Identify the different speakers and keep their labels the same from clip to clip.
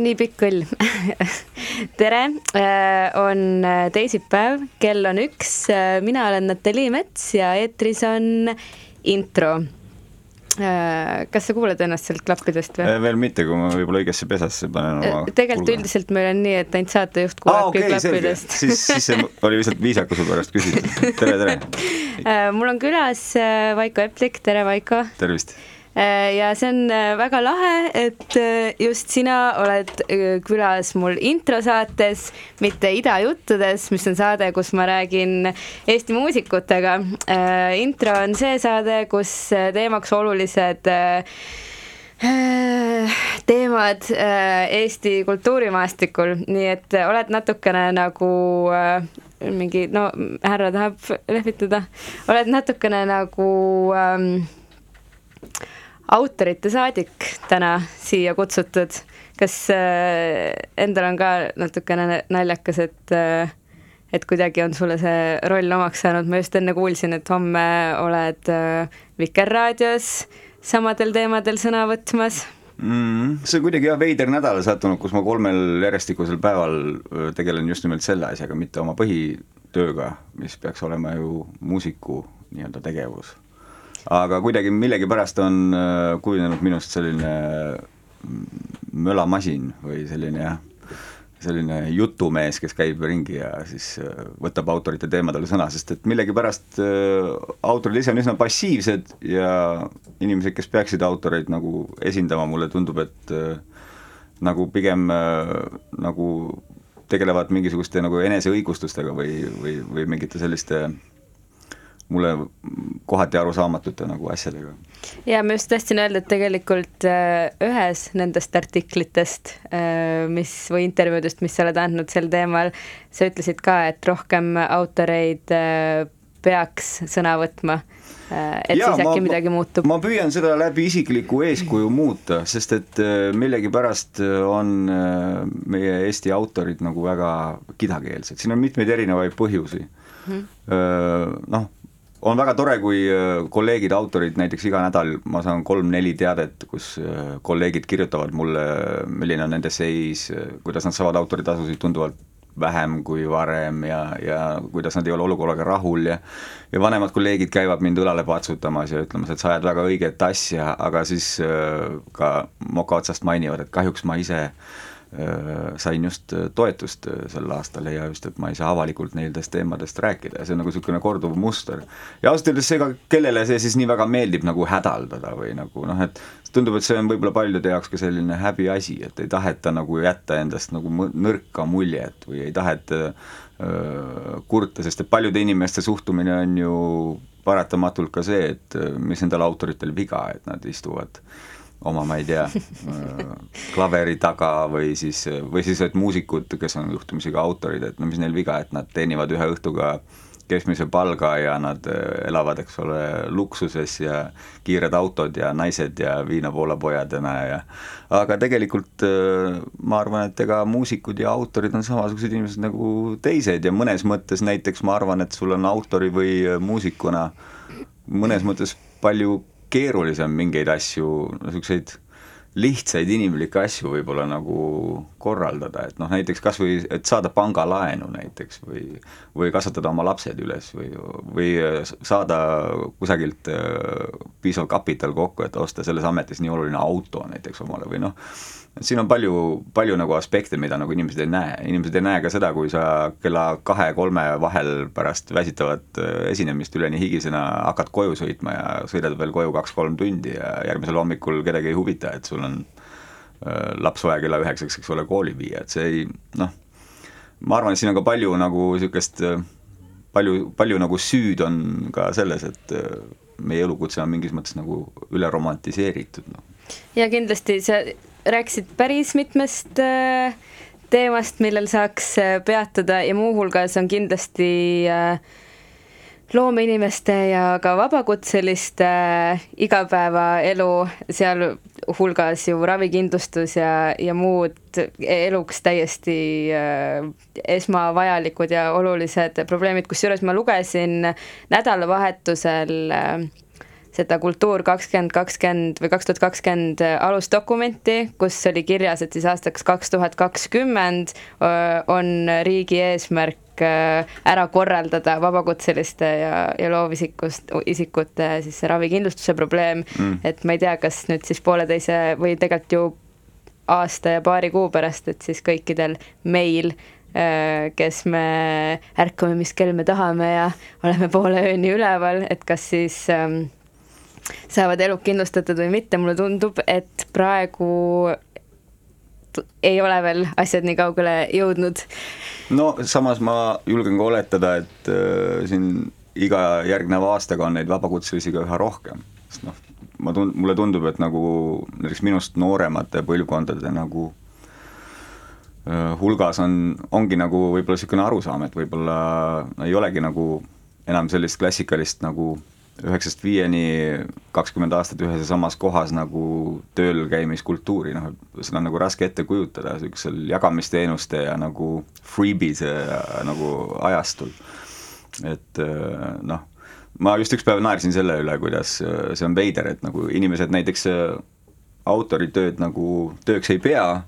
Speaker 1: nii pikk kõll tere, äh, on äh, teisipäev, kell on üks, äh, mina olen Natalii Mets ja eetris on intro. kas sa kuuled ennast sealt klappidest või?
Speaker 2: veel mitte, kui ma võib-olla õigesse pesasse panen oma
Speaker 1: tegelikult üldiselt meil on nii, et ainult saatejuht kuuleb
Speaker 2: ah, okay, klappidest. siis, siis see oli lihtsalt viisakuse pärast küsida. tere, tere
Speaker 1: mul on külas Vaiko Eplik, tere Vaiko!
Speaker 2: tervist!
Speaker 1: Äh, ja see on äh, väga lahe, et äh, just sina oled külas mul introsaates, mitte Idajuttudes, mis on saade, kus ma räägin Eesti muusikutega. intro on see saade, kus teemaks olulised teemad Eesti kultuurimaastikul, nii et oled natukene nagu mingi, no härra tahab lehvitada, oled natukene nagu ähm, autorite saadik täna siia kutsutud. kas äh, endal on ka natukene naljakas, et äh, et kuidagi on sulle see roll omaks saanud, ma just enne kuulsin, et homme oled äh, Vikerraadios samadel teemadel sõna võtmas
Speaker 2: mm,. see on kuidagi jah veider nädal sattunud, kus ma kolmel järjestikusel päeval tegelen just nimelt selle asjaga, mitte oma põhitööga, mis peaks olema ju muusiku nii-öelda tegevus aga kuidagi millegipärast on äh, kujunenud minust selline mm, mölamasin või selline jah, selline jutumees, kes käib ringi ja siis äh, võtab autorite teemadel sõna, sest et millegipärast äh, autorid ise on üsna passiivsed ja inimesed, kes peaksid autoreid nagu esindama, mulle tundub, et nagu pigem nagu tegelevad mingisuguste nagu eneseõigustustega või, või, või mingite selliste mulle kohati arusaamatute nagu asjadega.
Speaker 1: ja ma just tahtsin öelda, et tegelikult äh, ühes nendest artiklitest, äh, mis või intervjuudest, mis sa oled andnud sel teemal, sa ütlesid ka, et rohkem autoreid äh, peaks sõna võtma et ja, siis äkki ma, midagi muutub?
Speaker 2: ma püüan seda läbi isikliku eeskuju muuta, sest et millegipärast on meie Eesti autorid nagu väga kidakeelsed, siin on mitmeid erinevaid põhjusi mm -hmm.. Noh, on väga tore, kui äh, kolleegid, autorid näiteks iga nädal ma saan kolm-neli teadet, kus äh, kolleegid kirjutavad mulle, milline on nende seis, kuidas nad saavad autoritasusid tunduvalt vähem kui varem ja, ja kuidas nad ei ole olukorraga rahul ja ja vanemad kolleegid käivad mind õlale patsutamas ja ütlemas, et sa ajad väga õiget asja, aga siis äh, ka moka otsast mainivad, et kahjuks ma ise äh, sain just äh, toetust äh, sel aastal ja just, et ma ei saa avalikult nendest teemadest rääkida ja see on nagu niisugune korduv muster. ja ausalt öeldes ega kellele see siis nii väga meeldib nagu hädaldada või nagu noh, et tundub, et see on võib-olla paljude jaoks ka selline häbiasi, et ei taheta nagu jätta endast nagu nõrka muljet või ei taheta öö, kurta, sest et paljude inimeste suhtumine on ju paratamatult ka see, et mis nendel autoritel viga, et nad istuvad oma, ma ei tea, klaveri taga või siis, või siis, et muusikud, kes on juhtumisi ka autorid, et no mis neil viga, et nad teenivad ühe õhtuga keskmise palga ja nad äh, elavad, eks ole, luksuses ja kiired autod ja naised ja viinapoolapojadena ja aga tegelikult äh, ma arvan, et ega muusikud ja autorid on samasugused inimesed nagu teised ja mõnes mõttes näiteks ma arvan, et sul on autori või muusikuna mõnes mõttes palju keerulisem mingeid asju, niisuguseid lihtsaid inimlikke asju võib-olla nagu korraldada, et noh, näiteks kas või, et saada pangalaenu näiteks või või kasvatada oma lapsed üles või, või saada kusagilt äh, piisav kapital kokku, et osta selles ametis nii oluline auto näiteks omale või noh, siin on palju, palju nagu aspekte, mida nagu inimesed ei näe, inimesed ei näe ka seda, kui sa kella kahe-kolme vahel pärast väsitavat äh, esinemist üleni higisena hakkad koju sõitma ja sõidad veel koju kaks-kolm tundi ja järgmisel hommikul kedagi ei huvita, et sul on äh, laps vaja kella üheksaks, eks ole, kooli viia, et see ei noh, ma arvan, et siin on ka palju nagu niisugust äh, palju, palju nagu süüd on ka selles, et meie elukutse on mingis mõttes nagu üle romantiseeritud, noh.
Speaker 1: ja kindlasti see rääkisid päris mitmest äh, teemast, millel saaks äh, peatuda ja muuhulgas on kindlasti äh, loomeinimeste ja ka vabakutseliste igapäevaelu, sealhulgas ju ravikindlustus ja, ja muud eluks täiesti esmavajalikud ja olulised probleemid, kusjuures ma lugesin nädalavahetusel äh, seda Kultuur kakskümmend kakskümmend või kaks tuhat kakskümmend alusdokumenti, kus oli kirjas, et siis aastaks kaks tuhat kakskümmend on riigi eesmärk ära korraldada vabakutseliste ja, ja loovisikust, isikute siis see ravikindlustuse probleem mm., et ma ei tea, kas nüüd siis pooleteise või tegelikult ju aasta ja paari kuu pärast, et siis kõikidel meil kes me ärkame, mis kell me tahame ja oleme poole ööni üleval, et kas siis ähm, saavad elud kindlustatud või mitte, mulle tundub, et praegu ei ole veel asjad nii kaugele jõudnud.
Speaker 2: no samas ma julgen ka oletada, et äh, siin iga järgneva aastaga on neid vabakutselisi ka üha rohkem, sest noh, ma tund-, mulle tundub, et nagu näiteks minust nooremate põlvkondade nagu äh, hulgas on, ongi nagu võib-olla niisugune arusaam, et võib-olla ei olegi nagu enam sellist klassikalist nagu üheksast viieni kakskümmend aastat ühes ja samas kohas nagu tööl käimiskultuuri, noh, seda on nagu raske ette kujutada niisugusel jagamisteenuste ja nagu freebies nagu ajastul. et äh, noh, ma just üks päev naersin selle üle, kuidas äh, see on veider, et nagu inimesed näiteks äh, autoritööd nagu tööks ei pea,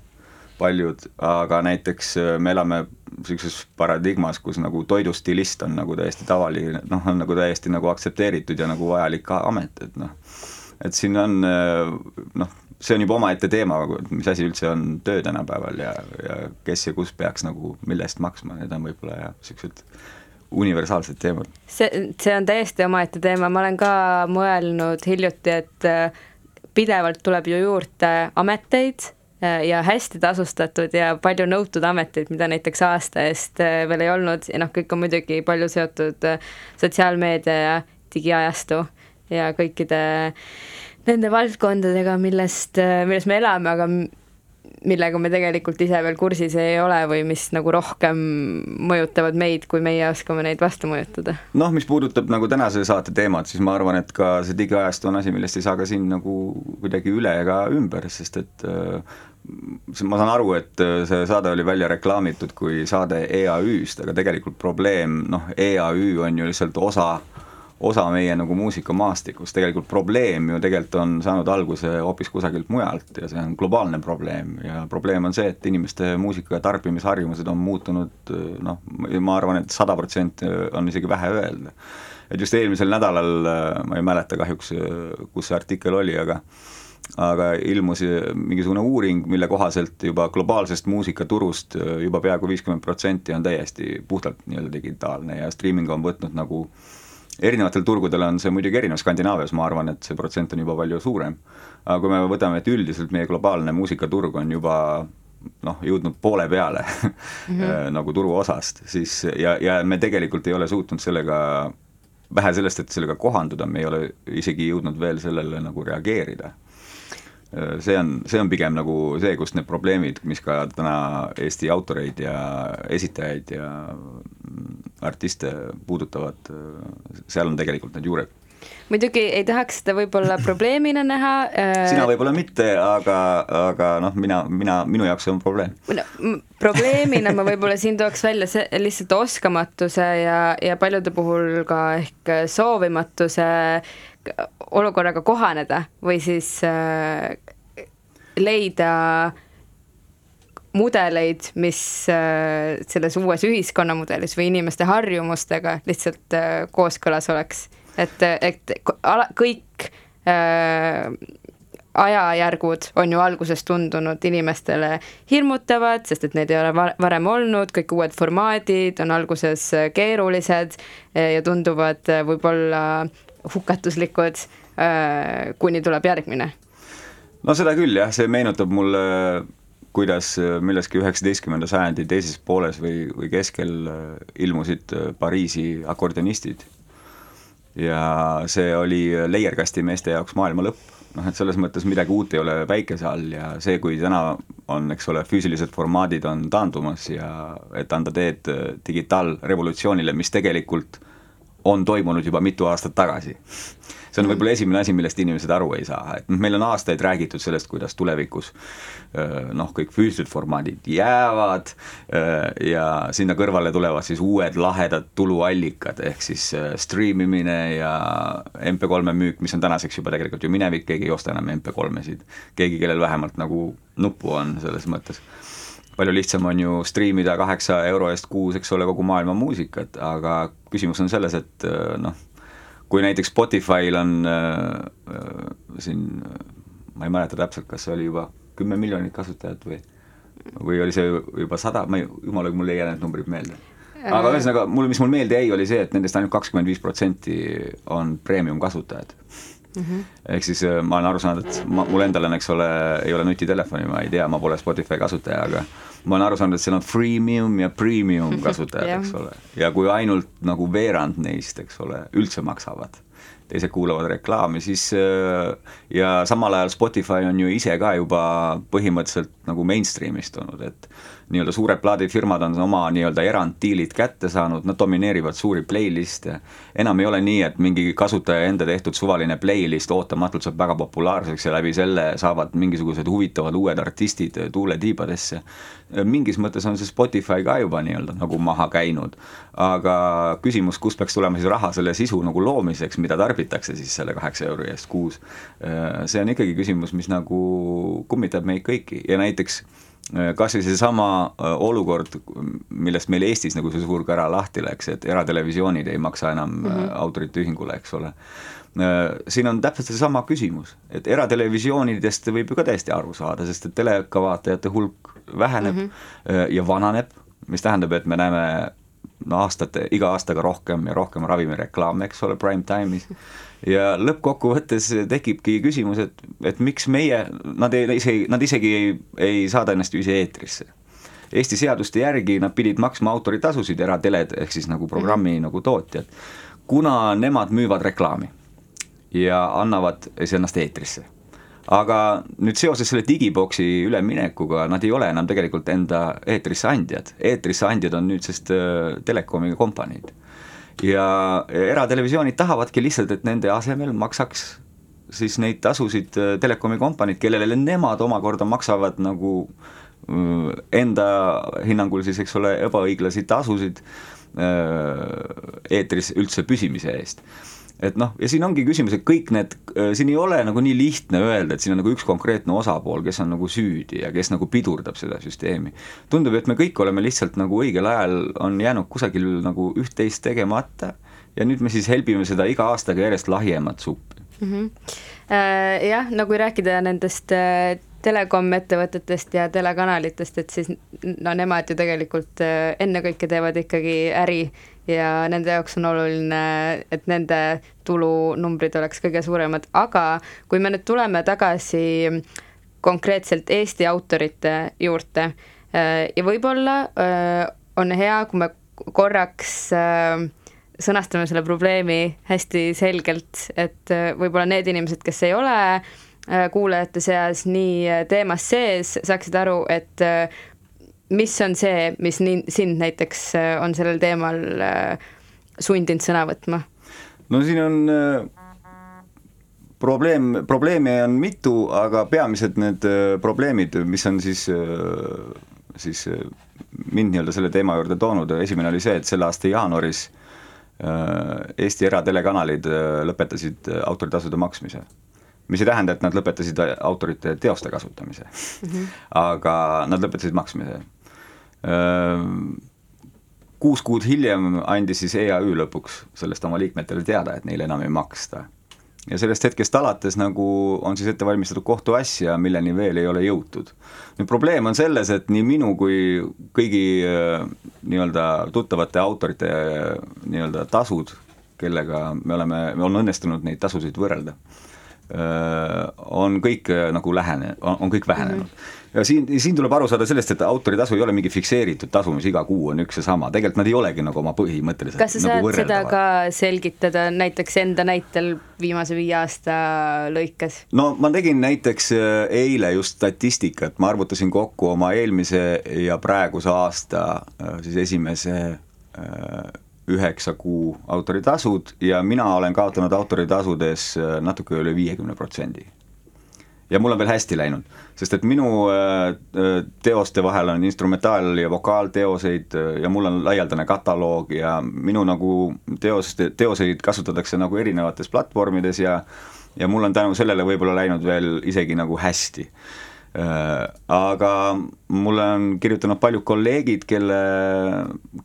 Speaker 2: paljud, aga näiteks me elame niisuguses paradigmas, kus nagu toidustilist on nagu täiesti tavaline, noh, on nagu täiesti nagu aktsepteeritud ja nagu vajalik amet, et noh, et siin on noh, see on juba omaette teema, mis asi üldse on töö tänapäeval ja, ja kes ja kus peaks nagu mille eest maksma, need on võib-olla jah, niisugused universaalsed teemad.
Speaker 1: see, see on täiesti omaette teema, ma olen ka mõelnud hiljuti, et pidevalt tuleb ju juurde ameteid Äh, ja hästi tasustatud ja palju nõutud ameteid, mida näiteks aasta eest äh, veel ei olnud ja noh, kõik on muidugi palju seotud äh, sotsiaalmeedia ja digiajastu ja kõikide nende valdkondadega, millest, milles me elame, aga millega me tegelikult ise veel kursis ei ole või mis nagu rohkem mõjutavad meid, kui meie oskame neid vastu mõjutada?
Speaker 2: noh, mis puudutab nagu tänase saate teemat, siis ma arvan, et ka see digiajastu on asi, millest ei saa ka siin nagu kuidagi üle ega ümber, sest et äh, ma saan aru, et äh, see saade oli välja reklaamitud kui saade EAÜ-st, aga tegelikult probleem, noh, EAÜ on ju lihtsalt osa osa meie nagu muusikamaastikust, tegelikult probleem ju tegelikult on saanud alguse hoopis kusagilt mujalt ja see on globaalne probleem ja probleem on see, et inimeste muusika tarbimisharjumused on muutunud noh, ma arvan et, et sada protsenti on isegi vähe öelda. et just eelmisel nädalal, ma ei mäleta kahjuks, kus see artikkel oli, aga aga ilmus mingisugune uuring, mille kohaselt juba globaalsest muusikaturust juba peaaegu viiskümmend protsenti on täiesti puhtalt nii-öelda digitaalne ja streaming on võtnud nagu äh, erinevatel turgudel on see muidugi erinev, Skandinaavias ma arvan, et see protsent on juba palju suurem. aga kui me võtame, et üldiselt meie globaalne muusikaturg on juba noh, jõudnud poole peale mm -hmm. nagu turuosast, siis ja, ja me tegelikult ei ole suutnud sellega, vähe sellest, et sellega kohanduda, me ei ole isegi jõudnud veel sellele nagu reageerida see on, see on pigem nagu see, kus need probleemid, mis ka täna Eesti autoreid ja esitajaid ja artiste puudutavad, seal on tegelikult need juured
Speaker 1: muidugi ei tahaks seda võib-olla probleemina näha
Speaker 2: äh.... sina võib-olla mitte, aga, aga noh, mina, mina, minu jaoks see on probleem
Speaker 1: no,. probleemina ma võib-olla siin tooks välja see lihtsalt oskamatuse ja, ja paljude puhul ka ehk soovimatuse olukorraga kohaneda või siis äh, leida mudeleid, mis äh, selles uues ühiskonnamudelis või inimeste harjumustega lihtsalt äh, kooskõlas oleks. et, et ala, kõik äh, ajajärgud on ju alguses tundunud inimestele hirmutavad, sest et neid ei ole varem olnud, kõik uued formaadid on alguses keerulised ja tunduvad võib-olla hukatuslikud, kuni tuleb järgmine
Speaker 2: no seda küll jah, see meenutab mulle, kuidas milleski üheksateistkümnenda sajandi teises pooles või, või keskel äh, ilmusid äh, Pariisi akordionistid. ja see oli leierkastimeeste jaoks maailma lõpp, noh et selles mõttes midagi uut ei ole päikese all ja see, kui täna on, eks ole, füüsilised formaadid on taandumas ja et anda teed äh, digitaalrevolutsioonile, mis tegelikult on toimunud juba mitu aastat tagasi see on võib-olla esimene asi, millest inimesed aru ei saa, et noh, meil on aastaid räägitud sellest, kuidas tulevikus noh, kõik füüsilised formaadid jäävad ja sinna kõrvale tulevad siis uued lahedad tuluallikad, ehk siis striimimine ja MP3-e müük, mis on tänaseks juba tegelikult ju minevik, keegi ei osta enam MP3-esid. keegi, kellel vähemalt nagu nuppu on selles mõttes palju lihtsam on ju striimida kaheksa euro eest kuus, eks ole, kogu maailma muusikat, aga küsimus on selles, et noh kui näiteks Spotify'l on äh, äh, siin, ma ei mäleta täpselt, kas oli juba kümme miljonit kasutajat või, või oli see juba sada, ma ei, jumala, mul ei jää need numbrid meelde. aga äh. ühesõnaga, mul, mis mul meelde jäi, oli see, et nendest ainult kakskümmend viis protsenti on premium kasutajad mm. -hmm. ehk siis äh, ma olen aru saanud, et ma, mul endal on, eks ole, ei ole nutitelefoni, ma ei tea, ma pole Spotify kasutaja, aga ma olen aru saanud, et seal on freemium ja premium kasutajad yeah., eks ole, ja kui ainult nagu veerand neist, eks ole, üldse maksavad teised kuulavad reklaami, siis äh, ja samal ajal Spotify on ju ise ka juba põhimõtteliselt nagu mainstream istunud, et nii-öelda suured plaadifirmad on oma nii-öelda eranddiilid kätte saanud, nad domineerivad suuri playlist'e. enam ei ole nii, et mingi kasutaja enda tehtud suvaline playlist ootamatult saab väga populaarseks ja läbi selle saavad mingisugused huvitavad uued artistid tuule tiibadesse. mingis mõttes on see Spotify ka juba nii-öelda nagu maha käinud, aga küsimus, kust peaks tulema siis raha selle sisu nagu loomiseks, mida tarbitakse siis selle kaheksa euri eest kuus, see on ikkagi küsimus, mis nagu kummitab meid kõiki ja näiteks Äh, kas või seesama äh, olukord, millest meil Eestis nagu see suur kära lahti läks, et eratelevisioonid ei maksa enam mm -hmm. autorite ühingule, eks ole. siin on täpselt seesama küsimus, et eratelevisioonidest võib ju ka täiesti aru saada, sest et telekavaatajate hulk väheneb mm -hmm. ja vananeb, mis tähendab, et me näeme aastate, iga aastaga rohkem ja rohkem ravimireklaame, eks ole, prime time'is ja lõppkokkuvõttes tekibki küsimus, et, et miks meie, nad ei, isegi, nad isegi ei, ei saada ennast ju ise eetrisse. Eesti seaduste järgi nad pidid maksma autoritasusid, erateled ehk siis nagu programmi mm -hmm. nagu tootjad, kuna nemad müüvad reklaami ja annavad ennast eetrisse aga nüüd seoses selle digiboksi üleminekuga nad ei ole enam tegelikult enda eetrisse andjad, eetrisse andjad on nüüdsest äh, telekomi kompaniid. Ja eratelevisioonid tahavadki lihtsalt, et nende asemel maksaks siis neid tasusid äh, telekomi kompaniid, kellele nemad omakorda maksavad nagu äh, enda hinnangul siis, eks ole, ebaõiglasi tasusid eetris üldse püsimise eest et noh, ja siin ongi küsimus, et kõik need, äh, siin ei ole nagu nii lihtne öelda, et siin on nagu üks konkreetne osapool, kes on nagu süüdi ja kes nagu pidurdab seda süsteemi. tundub, et me kõik oleme lihtsalt nagu õigel ajal on jäänud kusagil nagu üht-teist tegemata ja nüüd me siis helbime seda iga aastaga järjest lahjemat suppi mm.
Speaker 1: -hmm. Jah, no kui rääkida nendest äh, telekom-ettevõtetest ja telekanalitest, et siis no nemad ju tegelikult ennekõike teevad ikkagi äri ja nende jaoks on oluline, et nende tulunumbrid oleks kõige suuremad, aga kui me nüüd tuleme tagasi konkreetselt Eesti autorite juurde äh, ja võib-olla äh, on hea, kui me korraks sõnastame selle probleemi hästi selgelt, et võib-olla need inimesed, kes ei ole Äh, kuulajate seas nii äh, teemas sees, saaksid aru, et äh, mis on see, mis nii, sind näiteks on sellel teemal sundinud sõna võtma?
Speaker 2: no siin on probleem, probleeme on mitu, aga peamised need probleemid, mis on siis, siis mind nii-öelda selle teema juurde toonud, esimene oli see, et selle aasta jaanuaris Eesti eratelekanalid lõpetasid autoritasude maksmise mis ei tähenda, et nad lõpetasid autorite teoste kasutamise mm, -hmm. aga nad lõpetasid maksmise. Kuus kuud hiljem andis siis EAÜ lõpuks sellest oma liikmetele teada, et neile enam ei maksta. ja sellest hetkest alates nagu on siis ette valmistatud kohtuasja, milleni veel ei ole jõutud. nüüd probleem on selles, et nii minu kui kõigi nii-öelda tuttavate autorite nii-öelda tasud, kellega me oleme, on õnnestunud neid tasusid võrrelda Äh, on kõik äh, nagu lähene, on kõik vähenenud mm. -hmm. Ja siin, siin tuleb aru saada sellest, et autoritasu ei ole mingi fikseeritud tasu, mis iga kuu on üks ja sama, tegelikult nad ei olegi nagu oma põhimõtteliselt
Speaker 1: kas sa nagu saad seda ka selgitada näiteks enda näitel viimase viie aasta lõikes?
Speaker 2: no ma tegin näiteks äh, eile just statistikat, ma arvutasin kokku oma eelmise ja praeguse aasta siis esimese üheksa kuu autoritasud ja mina olen kaotanud autoritasudes äh, natuke üle viiekümne protsendi. Ja mul on veel hästi läinud, sest et minu teoste vahel on instrumentaal- ja vokaalteoseid ja mul on laialdane kataloog ja minu nagu teoste, teoseid kasutatakse nagu erinevates platvormides ja ja mul on tänu sellele võib-olla läinud veel isegi nagu hästi. Äh, aga mulle on kirjutanud paljud kolleegid, kelle,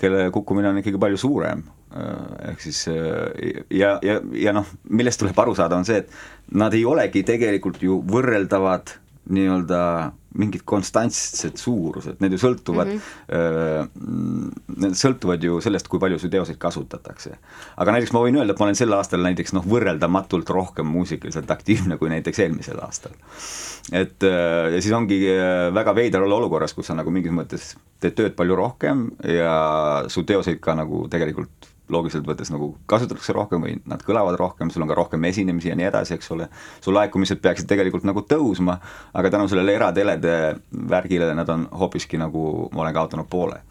Speaker 2: kelle kukkumine on ikkagi palju suurem. Äh, ehk siis äh, ja, ja, ja noh, millest tuleb aru saada, on see, et nad ei olegi tegelikult ju võrreldavad nii-öelda mingid konstantsed suurused, need ju sõltuvad mm, -hmm. need sõltuvad ju sellest, kui palju su teoseid kasutatakse. aga näiteks ma võin öelda, et ma olen sel aastal näiteks noh, võrreldamatult rohkem muusikaliselt aktiivne kui näiteks eelmisel aastal. et ja siis ongi väga veider olla olukorras, kus sa nagu mingis mõttes teed tööd palju rohkem ja su teoseid ka nagu tegelikult loogiliselt võttes nagu kasutatakse rohkem või nad kõlavad rohkem, sul on ka rohkem esinemisi ja nii edasi, eks ole, su laekumised peaksid tegelikult nagu tõusma, aga tänu sellele eratelede värgile nad on hoopiski nagu, ma olen kaotanud poole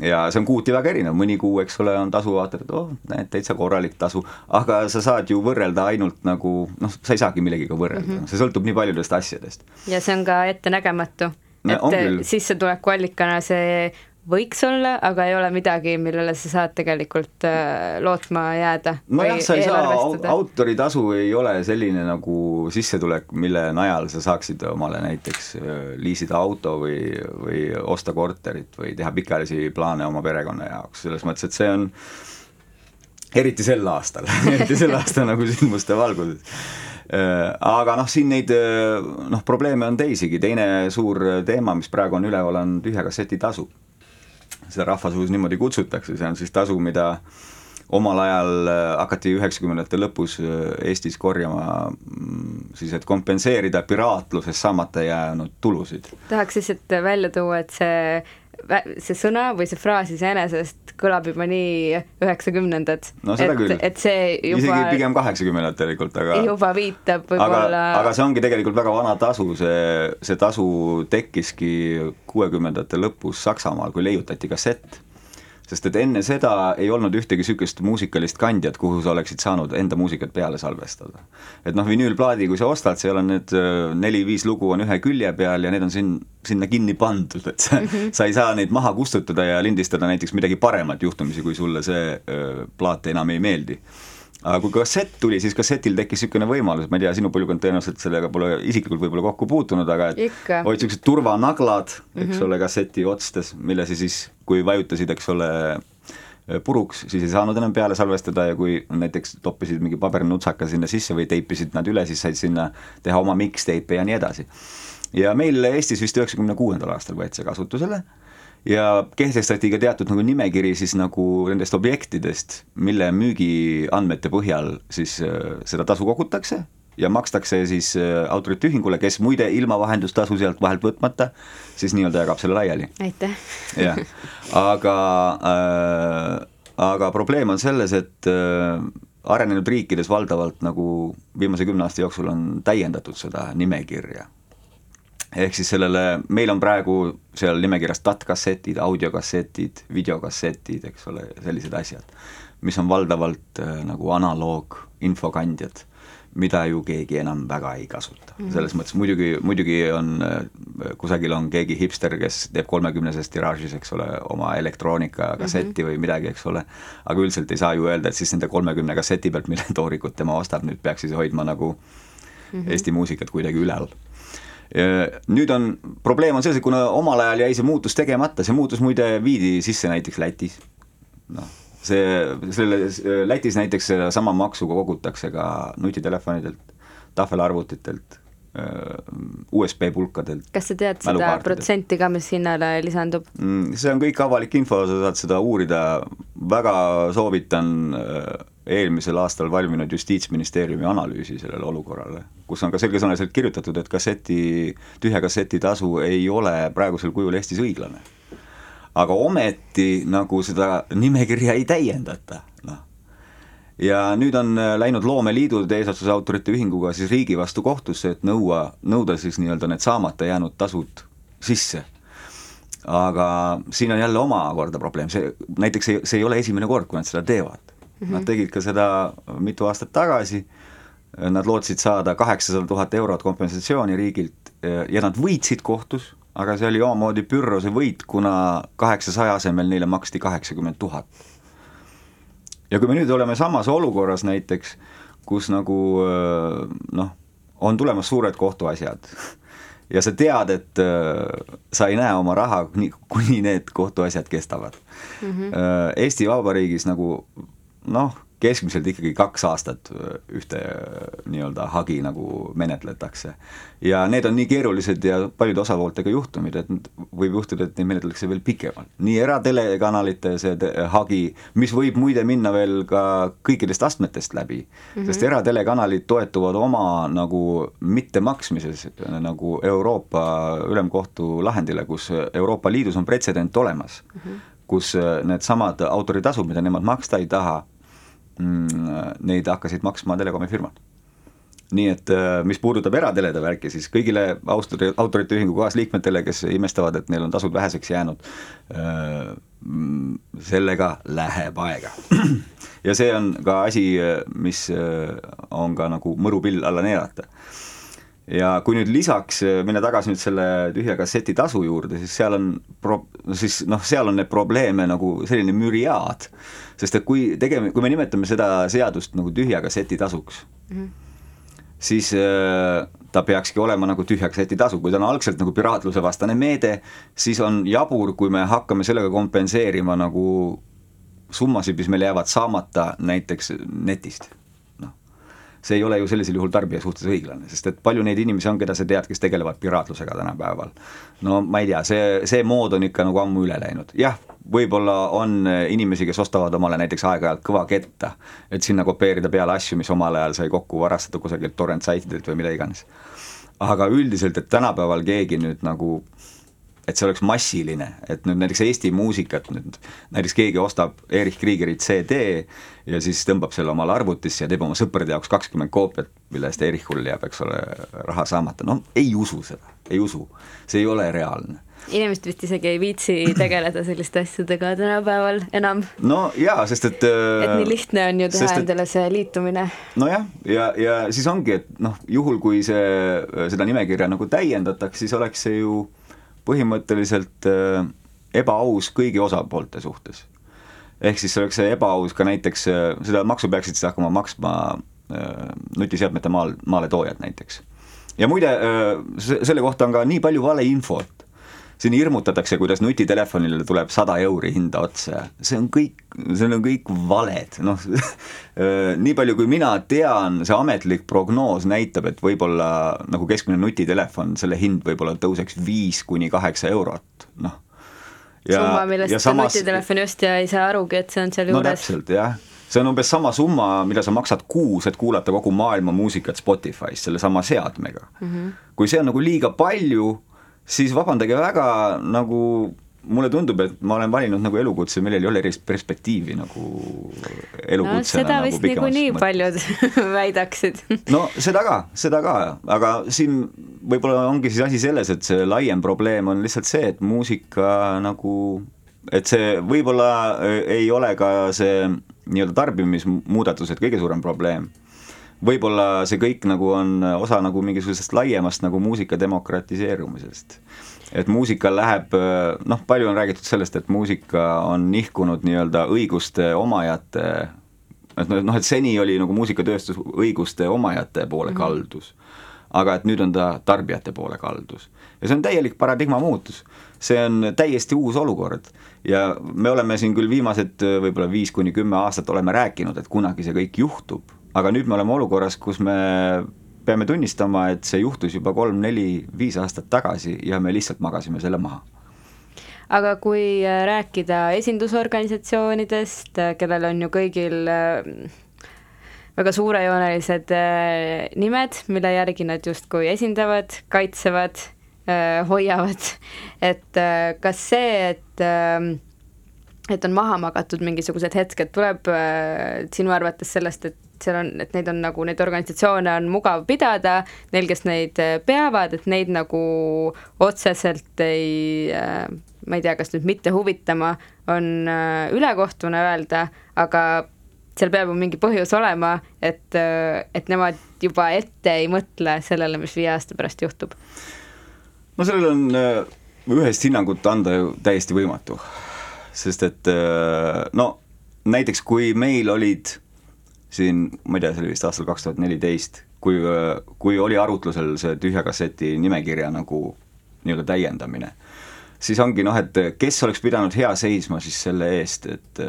Speaker 2: ja see on kuuti väga erinev, mõni kuu, eks ole, on tasu, vaatad, et oh, näed, täitsa korralik tasu, aga sa saad ju võrrelda ainult nagu noh, sa ei saagi millegagi võrrelda mm, -hmm. see sõltub nii paljudest asjadest.
Speaker 1: ja see on ka ettenägematu et sissetulekuallikana see võiks olla, aga ei ole midagi, millele sa saad tegelikult äh, lootma jääda.
Speaker 2: nojah, sa ei saa, autoritasu ei ole selline nagu sissetulek, mille najal sa saaksid omale näiteks äh, liisida auto või, või osta korterit või teha pikaajalisi plaane oma perekonna jaoks, selles mõttes, et see on eriti sel aastal eriti sel aastal nagu sündmuste valguses. Äh, aga noh, siin neid noh, probleeme on teisigi, teine suur teema, mis praegu on üleval, on tühja kasseti tasu seda rahvasuus niimoodi kutsutakse, see on siis tasu, mida omal ajal äh, hakati üheksakümnendate lõpus äh, Eestis korjama mm, siis, et kompenseerida piraatluses saamata jäänud tulusid.
Speaker 1: tahaks lihtsalt välja tuua, et see see sõna või see fraas iseenesest kõlab juba nii üheksakümnendad.
Speaker 2: no seda
Speaker 1: et,
Speaker 2: küll.
Speaker 1: et see juba
Speaker 2: isegi pigem kaheksakümnendad tegelikult, aga
Speaker 1: juba viitab võib-olla
Speaker 2: aga, aga see ongi tegelikult väga vana tasu, see, see tasu tekkiski kuuekümnendate lõpus Saksamaal, kui leiutati kassett sest et enne seda ei olnud ühtegi niisugust muusikalist kandjat, kuhu sa oleksid saanud enda muusikat peale salvestada. et noh, vinüülplaadi, kui sa ostad, seal on need neli-viis lugu on ühe külje peal ja need on siin, sinna kinni pandud, et sa -hmm. sa ei saa neid maha kustutada ja lindistada näiteks midagi paremat juhtumisi, kui sulle see öö, plaat enam ei meeldi aga kui kassett tuli, siis kassetil tekkis niisugune võimalus, ma ei tea, sinu põlvkond tõenäoliselt sellega pole isiklikult võib-olla kokku puutunud, aga et
Speaker 1: Ikka.
Speaker 2: olid niisugused turvanaglad, eks mm -hmm. ole, kasseti otstes, mille sa siis, kui vajutasid, eks ole, puruks, siis ei saanud enam peale salvestada ja kui näiteks toppisid mingi pabernutsaka sinna sisse või teipisid nad üle, siis said sinna teha oma mixtape'e ja nii edasi. ja meil Eestis vist üheksakümne kuuendal aastal võeti see kasutusele ja kehtestati ka teatud nagu nimekiri siis nagu nendest objektidest, mille müügiandmete põhjal siis äh, seda tasu kogutakse ja makstakse siis äh, autorite ühingule, kes muide ilma vahendustasu sealt vahelt võtmata, siis nii-öelda jagab selle laiali.
Speaker 1: aitäh.
Speaker 2: jah, aga äh,, aga probleem on selles, et äh, arenenud riikides valdavalt nagu viimase kümne aasta jooksul on täiendatud seda nimekirja ehk siis sellele, meil on praegu seal nimekirjas DAT-kassetid, audiokassetid, videokassetid, eks ole, sellised asjad, mis on valdavalt äh, nagu analoog infokandjad, mida ju keegi enam väga ei kasuta mm. -hmm. selles mõttes muidugi, muidugi on äh,, kusagil on keegi hipster, kes teeb kolmekümneses tiraažis, eks ole, oma elektroonika kassetti mm -hmm. või midagi, eks ole, aga üldiselt ei saa ju öelda, et siis nende kolmekümne kasseti pealt, mille toorikut tema ostab, nüüd peaks siis hoidma nagu mm -hmm. Eesti muusikat kuidagi ülal nüüd on, probleem on selles, et kuna omal ajal jäi see muutus tegemata, see muutus muide viidi sisse näiteks Lätis, noh, see, selle, Lätis näiteks sama maksuga kogutakse ka nutitelefonidelt, tahvelarvutitelt, USB pulkadelt.
Speaker 1: kas sa tead seda protsenti ka, mis hinnale lisandub?
Speaker 2: Mm, see on kõik avalik info, sa saad seda uurida, väga soovitan eelmisel aastal valminud Justiitsministeeriumi analüüsi sellele olukorrale, kus on ka selgesõnaliselt kirjutatud, et kasseti, tühja kasseti tasu ei ole praegusel kujul Eestis õiglane. Aga ometi nagu seda nimekirja ei täiendata, noh. ja nüüd on läinud loomeliidud eesotsas autorite ühinguga siis riigi vastu kohtusse, et nõua, nõuda siis nii-öelda need saamata jäänud tasud sisse aga siin on jälle omakorda probleem, see näiteks see, see ei ole esimene kord, kui nad seda teevad mm. -hmm. Nad tegid ka seda mitu aastat tagasi, nad lootsid saada kaheksasada tuhat eurot kompensatsiooni riigilt ja nad võitsid kohtus, aga see oli omamoodi Pyrrhose võit, kuna kaheksasaja asemel neile maksti kaheksakümmend tuhat. ja kui me nüüd oleme samas olukorras näiteks, kus nagu noh, on tulemas suured kohtuasjad ja sa tead, et sa ei näe oma raha, kuni need kohtuasjad kestavad mm. -hmm. Eesti Vabariigis nagu noh, keskmiselt ikkagi kaks aastat äh, ühte äh, nii-öelda hagi nagu menetletakse. ja need on nii keerulised ja paljude osapooltega juhtumid, et võib juhtuda, et neid menetletakse veel pikemalt. nii eratelekanalite see hagi, mis võib muide minna veel ka kõikidest astmetest läbi mm, -hmm. sest eratelekanalid toetuvad oma nagu mittemaksmises nagu Euroopa Ülemkohtu lahendile, kus Euroopa Liidus on pretsedent olemas mm, -hmm. kus needsamad autoritasud, mida nemad maksta ei taha neid hakkasid maksma telekomi firmad. nii et äh, mis puudutab eratelede värki, siis kõigile autori, autorite ühingu kaasliikmetele, kes imestavad, et neil on tasud väheseks jäänud, äh, mm, sellega läheb aega. ja see on ka asi, mis äh, on ka nagu mõrupill alla neelata ja kui nüüd lisaks minna tagasi nüüd selle tühja kasseti tasu juurde, siis seal on pro-, siis noh, seal on neid probleeme nagu selline müriaad. Sest et kui tegeme, kui me nimetame seda seadust nagu tühja kasseti tasuks mm, -hmm. siis äh, ta peakski olema nagu tühja kasseti tasu, kui ta on algselt nagu piraatluse vastane meede, siis on jabur, kui me hakkame sellega kompenseerima nagu summasid, mis meil jäävad saamata näiteks netist see ei ole ju sellisel juhul tarbija suhtes õiglane, sest et palju neid inimesi on, keda sa tead, kes tegelevad piraatlusega tänapäeval. no ma ei tea, see, see mood on ikka nagu ammu üle läinud, jah, võib-olla on inimesi, kes ostavad omale näiteks aeg-ajalt kõva ketta, et sinna kopeerida peale asju, mis omal ajal sai kokku varastatud kusagilt torrent saitidelt või mida iganes. aga üldiselt, et tänapäeval keegi nüüd nagu et see oleks massiline, et nüüd näiteks Eesti muusikat nüüd, näiteks keegi ostab Erich Kriegerit CD ja siis tõmbab selle omale arvutisse ja teeb oma sõprade jaoks kakskümmend koopiat, mille eest Erichul jääb, eks ole, raha saamata, no ei usu seda, ei usu, see ei ole reaalne
Speaker 1: inimesed vist isegi ei viitsi tegeleda selliste asjadega tänapäeval enam.
Speaker 2: no jaa, sest et
Speaker 1: et nii lihtne on ju teha et, endale see liitumine.
Speaker 2: nojah, ja, ja siis ongi, et noh, juhul kui see, seda nimekirja nagu täiendataks, siis oleks see ju põhimõtteliselt äh, ebaaus kõigi osapoolte suhtes. ehk siis see oleks ebaaus ka näiteks, äh, seda maksu peaksid siis hakkama maksma äh, nutiseadmete maal, maaletoojad näiteks. ja muide, selle kohta on ka nii palju valeinfot, siin hirmutatakse, kuidas nutitelefonile tuleb sada euri hinda otsa, see on kõik, see on kõik valed, noh nii palju, kui mina tean, see ametlik prognoos näitab, et võib-olla nagu keskmine nutitelefon, selle hind võib-olla tõuseks viis kuni kaheksa eurot, noh.
Speaker 1: summa, millest samas... nutitelefoni ostja ei saa arugi, et see on seal juures.
Speaker 2: no täpselt, jah see on umbes sama summa, mida sa maksad kuus, et kuulata kogu maailma muusikat Spotify's sellesama seadmega mm. -hmm. kui see on nagu liiga palju siis vabandage väga, nagu mulle tundub, et ma olen valinud nagu elukutse, millel ei ole erilist perspektiivi nagu elukutsena no,.
Speaker 1: seda nagu vist niikuinii paljud väidaksid.
Speaker 2: no seda ka, seda ka, aga siin võib-olla ongi siis asi selles, et see laiem probleem on lihtsalt see, et muusika nagu, et see võib-olla äh, ei ole ka see nii-öelda tarbimismuudatused kõige suurem probleem võib-olla see kõik nagu on osa nagu mingisugusest laiemast nagu muusika demokratiseerumisest. et muusika läheb, noh, palju on räägitud sellest, et muusika on nihkunud nii-öelda õiguste omajate, et noh, et seni oli nagu muusikatööstus õiguste omajate poole mhm. kaldus aga et nüüd on ta tarbijate poole kaldus. ja see on täielik paradigma muutus. see on täiesti uus olukord ja me oleme siin küll viimased võib-olla viis kuni kümme aastat oleme rääkinud, et kunagi see kõik juhtub, aga nüüd me oleme olukorras, kus me peame tunnistama, et see juhtus juba kolm-neli-viis aastat tagasi ja me lihtsalt magasime selle maha.
Speaker 1: Aga kui äh, rääkida esindusorganisatsioonidest, äh, kellel on ju kõigil äh, väga suurejoonelised nimed, mille järgi nad justkui esindavad, kaitsevad, hoiavad, et kas see, et et on maha magatud mingisugused hetked, tuleb sinu arvates sellest, et seal on, et neid on nagu, neid organisatsioone on mugav pidada, neil, kes neid äh, peavad, et neid nagu otseselt ei äh, ma ei tea, kas nüüd mitte huvitama on äh, ülekohtune öelda, aga seal peab ju mingi põhjus olema, et, et nemad juba ette ei mõtle sellele, mis viie aasta pärast juhtub.
Speaker 2: no sellel on ühest hinnangut anda ju täiesti võimatu, sest et no näiteks kui meil olid siin, ma ei tea, see oli vist aastal kaks tuhat neliteist, kui, kui oli arutlusel see tühja kasseti nimekirja nagu nii-öelda täiendamine, siis ongi noh, et kes oleks pidanud hea seisma siis selle eest, et,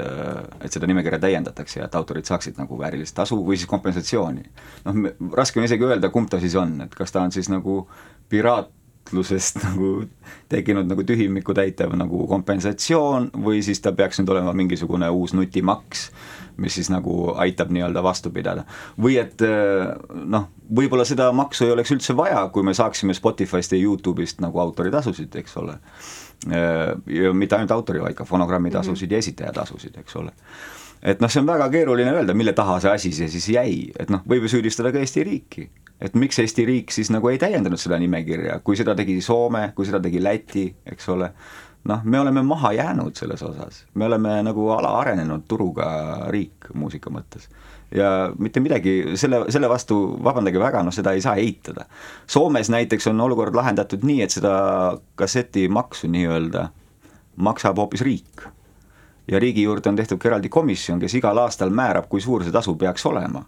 Speaker 2: et seda nimekirja täiendatakse ja et autorid saaksid nagu väärilist tasu või siis kompensatsiooni. noh, raske on isegi öelda, kumb ta siis on, et kas ta on siis nagu piraat, taotlusest nagu tekkinud nagu tühimikku täitev nagu kompensatsioon või siis ta peaks nüüd olema mingisugune uus nutimaks, mis siis nagu aitab nii-öelda vastu pidada. või et noh, võib-olla seda maksu ei oleks üldse vaja, kui me saaksime Spotify'st ja Youtube'ist nagu autoritasusid, eks ole. ja mitte ainult autori, vaid ka fonogrammitasusid mm -hmm. ja esitajatasusid, eks ole et noh, see on väga keeruline öelda, mille taha see asi see siis jäi, et noh, võib ju süüdistada ka Eesti riiki et miks Eesti riik siis nagu ei täiendanud seda nimekirja, kui seda tegi Soome, kui seda tegi Läti, eks ole, noh, me oleme maha jäänud selles osas, me oleme nagu alaarenenud turuga riik muusika mõttes. ja mitte midagi selle, selle vastu, vabandage väga, noh seda ei saa eitada. Soomes näiteks on olukord lahendatud nii, et seda kassetimaksu nii-öelda maksab hoopis riik. ja riigi juurde on tehtud ka eraldi komisjon, kes igal aastal määrab, kui suur see tasu peaks olema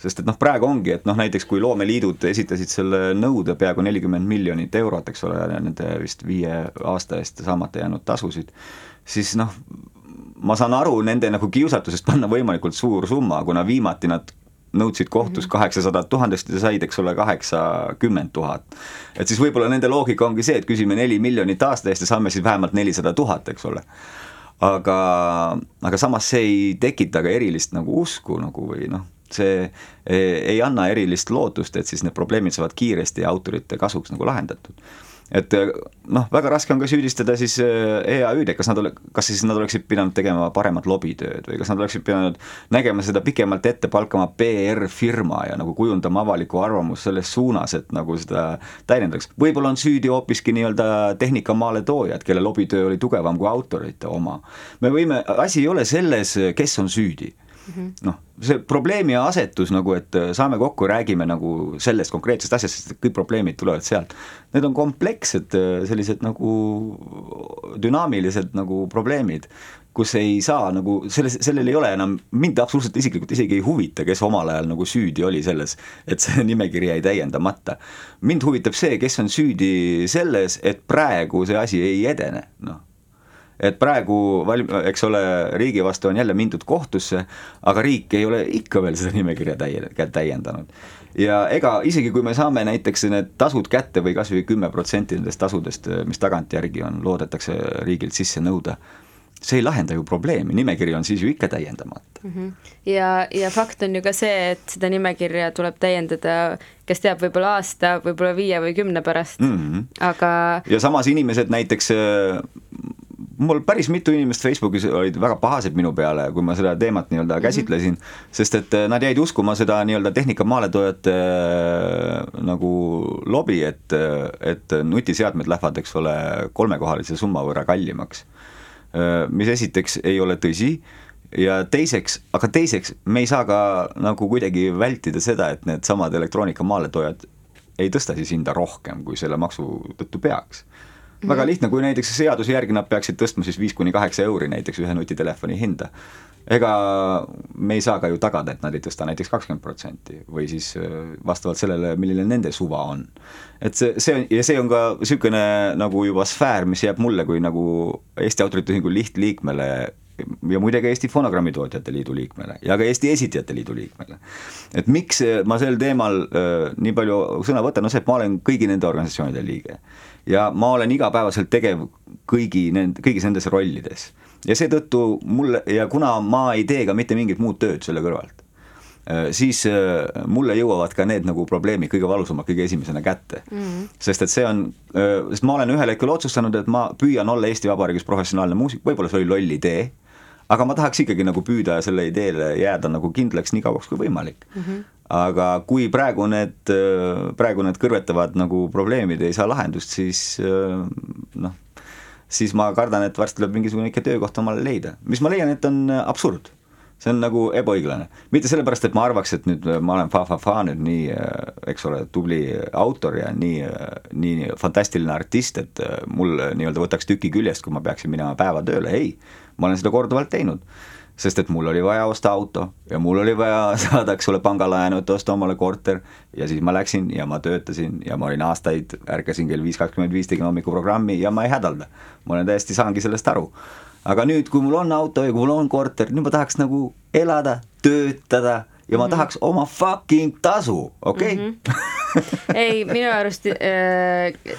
Speaker 2: sest et noh, praegu ongi, et noh, näiteks kui loomeliidud esitasid selle nõude peaaegu nelikümmend miljonit eurot, eks ole, nende vist viie aasta eest saamata jäänud tasusid, siis noh, ma saan aru nende nagu kiusatusest panna võimalikult suur summa, kuna viimati nad nõudsid kohtus mhm. kaheksasadat tuhandest ja said, eks ole, kaheksakümmend tuhat. et siis võib-olla nende loogika ongi see, et küsime neli miljonit aasta eest ja saame siis vähemalt nelisada tuhat, eks ole. aga, aga samas see ei tekita ka erilist nagu usku nagu või noh see eh, ei anna erilist lootust, et siis need probleemid saavad kiiresti autorite kasuks nagu lahendatud et eh, noh, väga raske on ka süüdistada siis EAÜ-d, et kas nad ole-, kas siis nad oleksid pidanud tegema paremat lobitööd või kas nad oleksid pidanud nägema seda pikemalt ette, palkama PR-firma ja nagu kujundama avalikku arvamust selles suunas, et nagu seda täiendaks. võib-olla on süüdi hoopiski nii-öelda tehnika maaletoojad, kelle lobitöö oli tugevam kui autorite oma. me võime, asi ei ole selles, kes on süüdi. Noh, see probleemi asetus nagu, et äh, saame kokku, räägime nagu sellest konkreetsest asjast, sest kõik probleemid tulevad sealt. Need on komplekssed äh, sellised nagu dünaamilised nagu probleemid, kus ei saa nagu selles, sellel ei ole enam, mind absoluutselt isiklikult isegi ei huvita, kes omal ajal nagu süüdi oli selles, et see nimekiri jäi täiendamata. mind huvitab see, kes on süüdi selles, et praegu see asi ei edene, noh et praegu valm-, eks ole, riigi vastu on jälle mindud kohtusse, aga riik ei ole ikka veel seda nimekirja täie-, täiendanud. ja ega isegi, kui me saame näiteks need tasud kätte või kas või kümme protsenti nendest tasudest, mis tagantjärgi on, loodetakse riigilt sisse nõuda, see ei lahenda ju probleemi, nimekiri on siis ju ikka täiendamata mm.
Speaker 1: -hmm. ja, ja fakt on ju ka see, et seda nimekirja tuleb täiendada, kes teab, võib-olla aasta, võib-olla viie või kümne pärast mm, -hmm. aga
Speaker 2: ja samas inimesed näiteks mul päris mitu inimest Facebookis olid väga pahased minu peale, kui ma seda teemat nii-öelda mhm. käsitlesin mm, -hmm. sest et eh, nad jäid uskuma seda nii-öelda tehnika maaletoojate äh, nagu lobi, et, et nutiseadmed lähevad, eks ole, kolmekohalise summa võrra kallimaks äh,. mis esiteks ei ole tõsi ja teiseks, aga teiseks me ei saa ka nagu kuidagi vältida seda, et needsamad elektroonika maaletoojad ei tõsta siis hinda rohkem, kui selle maksu tõttu peaks väga lihtne, kui näiteks seaduse järgi nad peaksid tõstma siis viis kuni kaheksa euri näiteks ühe nutitelefoni hinda. ega me ei saa ka ju tagada, et nad ei tõsta näiteks kakskümmend protsenti või siis äh, vastavalt sellele, milline nende suva on. et see, see on ja see on ka niisugune nagu juba sfäär, mis jääb mulle kui nagu Eesti Autorite Ühingu lihtliikmele ja muide ka Eesti Fonogrammitootjate Liidu liikmele ja ka Eesti Esitajate Liidu liikmele. et miks ma sel teemal äh, nii palju sõna võtan, no see, et ma olen kõigi nende organisatsioonide liige ja ma olen igapäevaselt tegev kõigi nende, kõigis nendes rollides. ja seetõttu mul ja kuna ma ei tee ka mitte mingit muud tööd selle kõrvalt, äh, siis äh, mulle jõuavad ka need nagu probleemid kõige valusamalt kõige esimesena kätte mm. -hmm. sest et see on, äh, sest ma olen ühel hetkel otsustanud, et ma püüan olla Eesti Vabariigis professionaalne muusik, võib-olla see oli loll idee, aga ma tahaks ikkagi nagu püüda selle ideele jääda nagu kindlaks nii kauaks kui võimalik. Mm. -hmm aga kui praegu need, praegu need kõrvetavad nagu probleemid ei saa lahendust, siis noh, siis ma kardan, et varsti tuleb mingisugune ikka töökoht omale leida, mis ma leian, et on absurd. See on nagu ebaõiglane, mitte sellepärast, et ma arvaks, et nüüd ma olen fa-fa-fa nüüd nii, eks ole, tubli autor ja nii, nii fantastiline artist, et mul nii-öelda võtaks tüki küljest, kui ma peaksin minema päevatööle, ei. Ma olen seda korduvalt teinud, sest et mul oli vaja osta auto ja mul oli vaja saada, eks ole, pangalaenu, et osta omale korter ja siis ma läksin ja ma töötasin ja ma olin aastaid, ärkasin kell viis kakskümmend viis, tegin hommikuprogrammi ja ma ei hädalda. ma olen täiesti, saangi sellest aru aga nüüd, kui mul on auto ja kui mul on korter, nüüd ma tahaks nagu elada, töötada ja ma mm -hmm. tahaks oma fucking tasu, okei okay? mm?
Speaker 1: -hmm. ei, minu arust äh,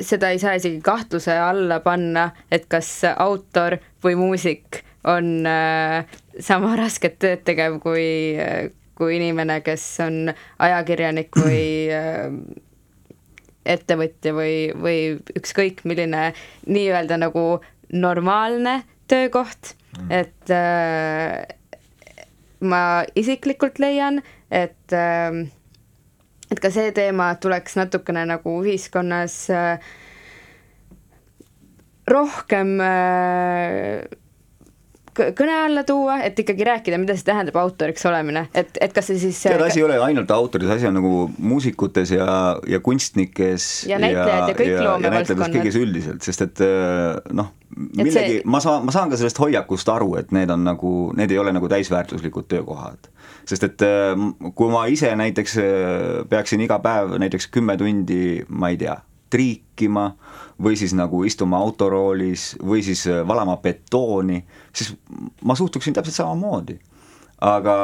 Speaker 1: seda ei saa isegi kahtluse alla panna, et kas autor või muusik on äh, sama rasket tööd tegev kui äh,, kui inimene, kes on ajakirjanik või äh, ettevõtja või, või ükskõik milline nii-öelda nagu normaalne töökoht mm., et äh, ma isiklikult leian, et äh, et ka see teema tuleks natukene nagu ühiskonnas äh, rohkem äh, kõne alla tuua, et ikkagi rääkida, mida see tähendab autoriks olemine, et, et kas see siis
Speaker 2: tead, asi ei ole ainult autoris, asi on nagu muusikutes ja, ja kunstnikes
Speaker 1: ja näitlejad ja, ja kõik loomevaldkonnad.
Speaker 2: kõiges üldiselt, sest et äh, noh, millegi see..., ma saan, ma saan ka sellest hoiakust aru, et need on nagu, need ei ole nagu täisväärtuslikud töökohad. sest et äh, kui ma ise näiteks äh, peaksin iga päev näiteks kümme tundi, ma ei tea, triikima või siis nagu istuma autoroolis või siis äh, valama betooni, siis ma suhtuksin täpselt samamoodi. aga,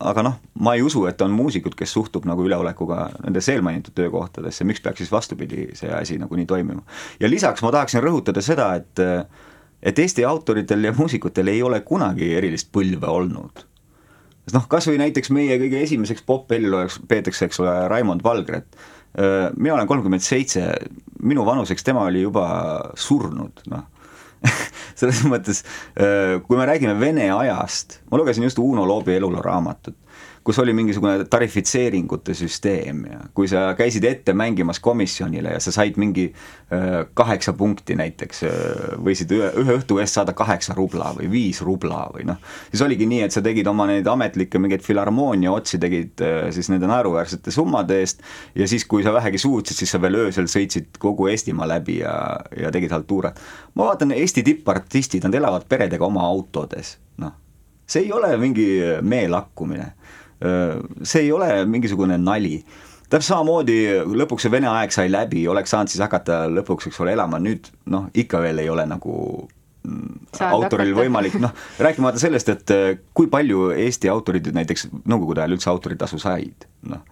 Speaker 2: aga noh, ma ei usu, et on muusikud, kes suhtub nagu üleolekuga nendesse eelmainitud töökohtadesse, miks peaks siis vastupidi see asi nagu nii toimima. ja lisaks ma tahaksin rõhutada seda, et et Eesti autoritel ja muusikutel ei ole kunagi erilist põlve olnud noh, kas või näiteks meie kõige esimeseks popp-heliloojaks peetakse, eks ole, Raimond Valgret mina olen kolmkümmend seitse, minu vanuseks tema oli juba surnud, noh. Selles mõttes, kui me räägime Vene ajast, ma lugesin just Uno Loobi eluloo raamatut, kus oli mingisugune tarifitseeringute süsteem ja kui sa käisid ette mängimas komisjonile ja sa said mingi äh, kaheksa punkti näiteks, äh, võisid ühe, ühe õhtu eest saada kaheksa rubla või viis rubla või noh, siis oligi nii, et sa tegid oma neid ametlikke mingeid filharmoonia otsi, tegid äh, siis nende naeruväärsete summade eest ja siis, kui sa vähegi suutsid, siis sa veel öösel sõitsid kogu Eestimaa läbi ja, ja tegid haltuure. ma vaatan, Eesti tippartistid, nad elavad peredega oma autodes, noh see ei ole mingi meelakkumine see ei ole mingisugune nali. Täpselt samamoodi lõpuks see Vene aeg sai läbi, oleks saanud siis hakata lõpuks, eks ole, elama, nüüd noh, ikka veel ei ole nagu mm, Saad autoril hakata. võimalik, noh, rääkimata sellest, et kui palju Eesti autorid näiteks Nõukogude ajal üldse autoritasu said, noh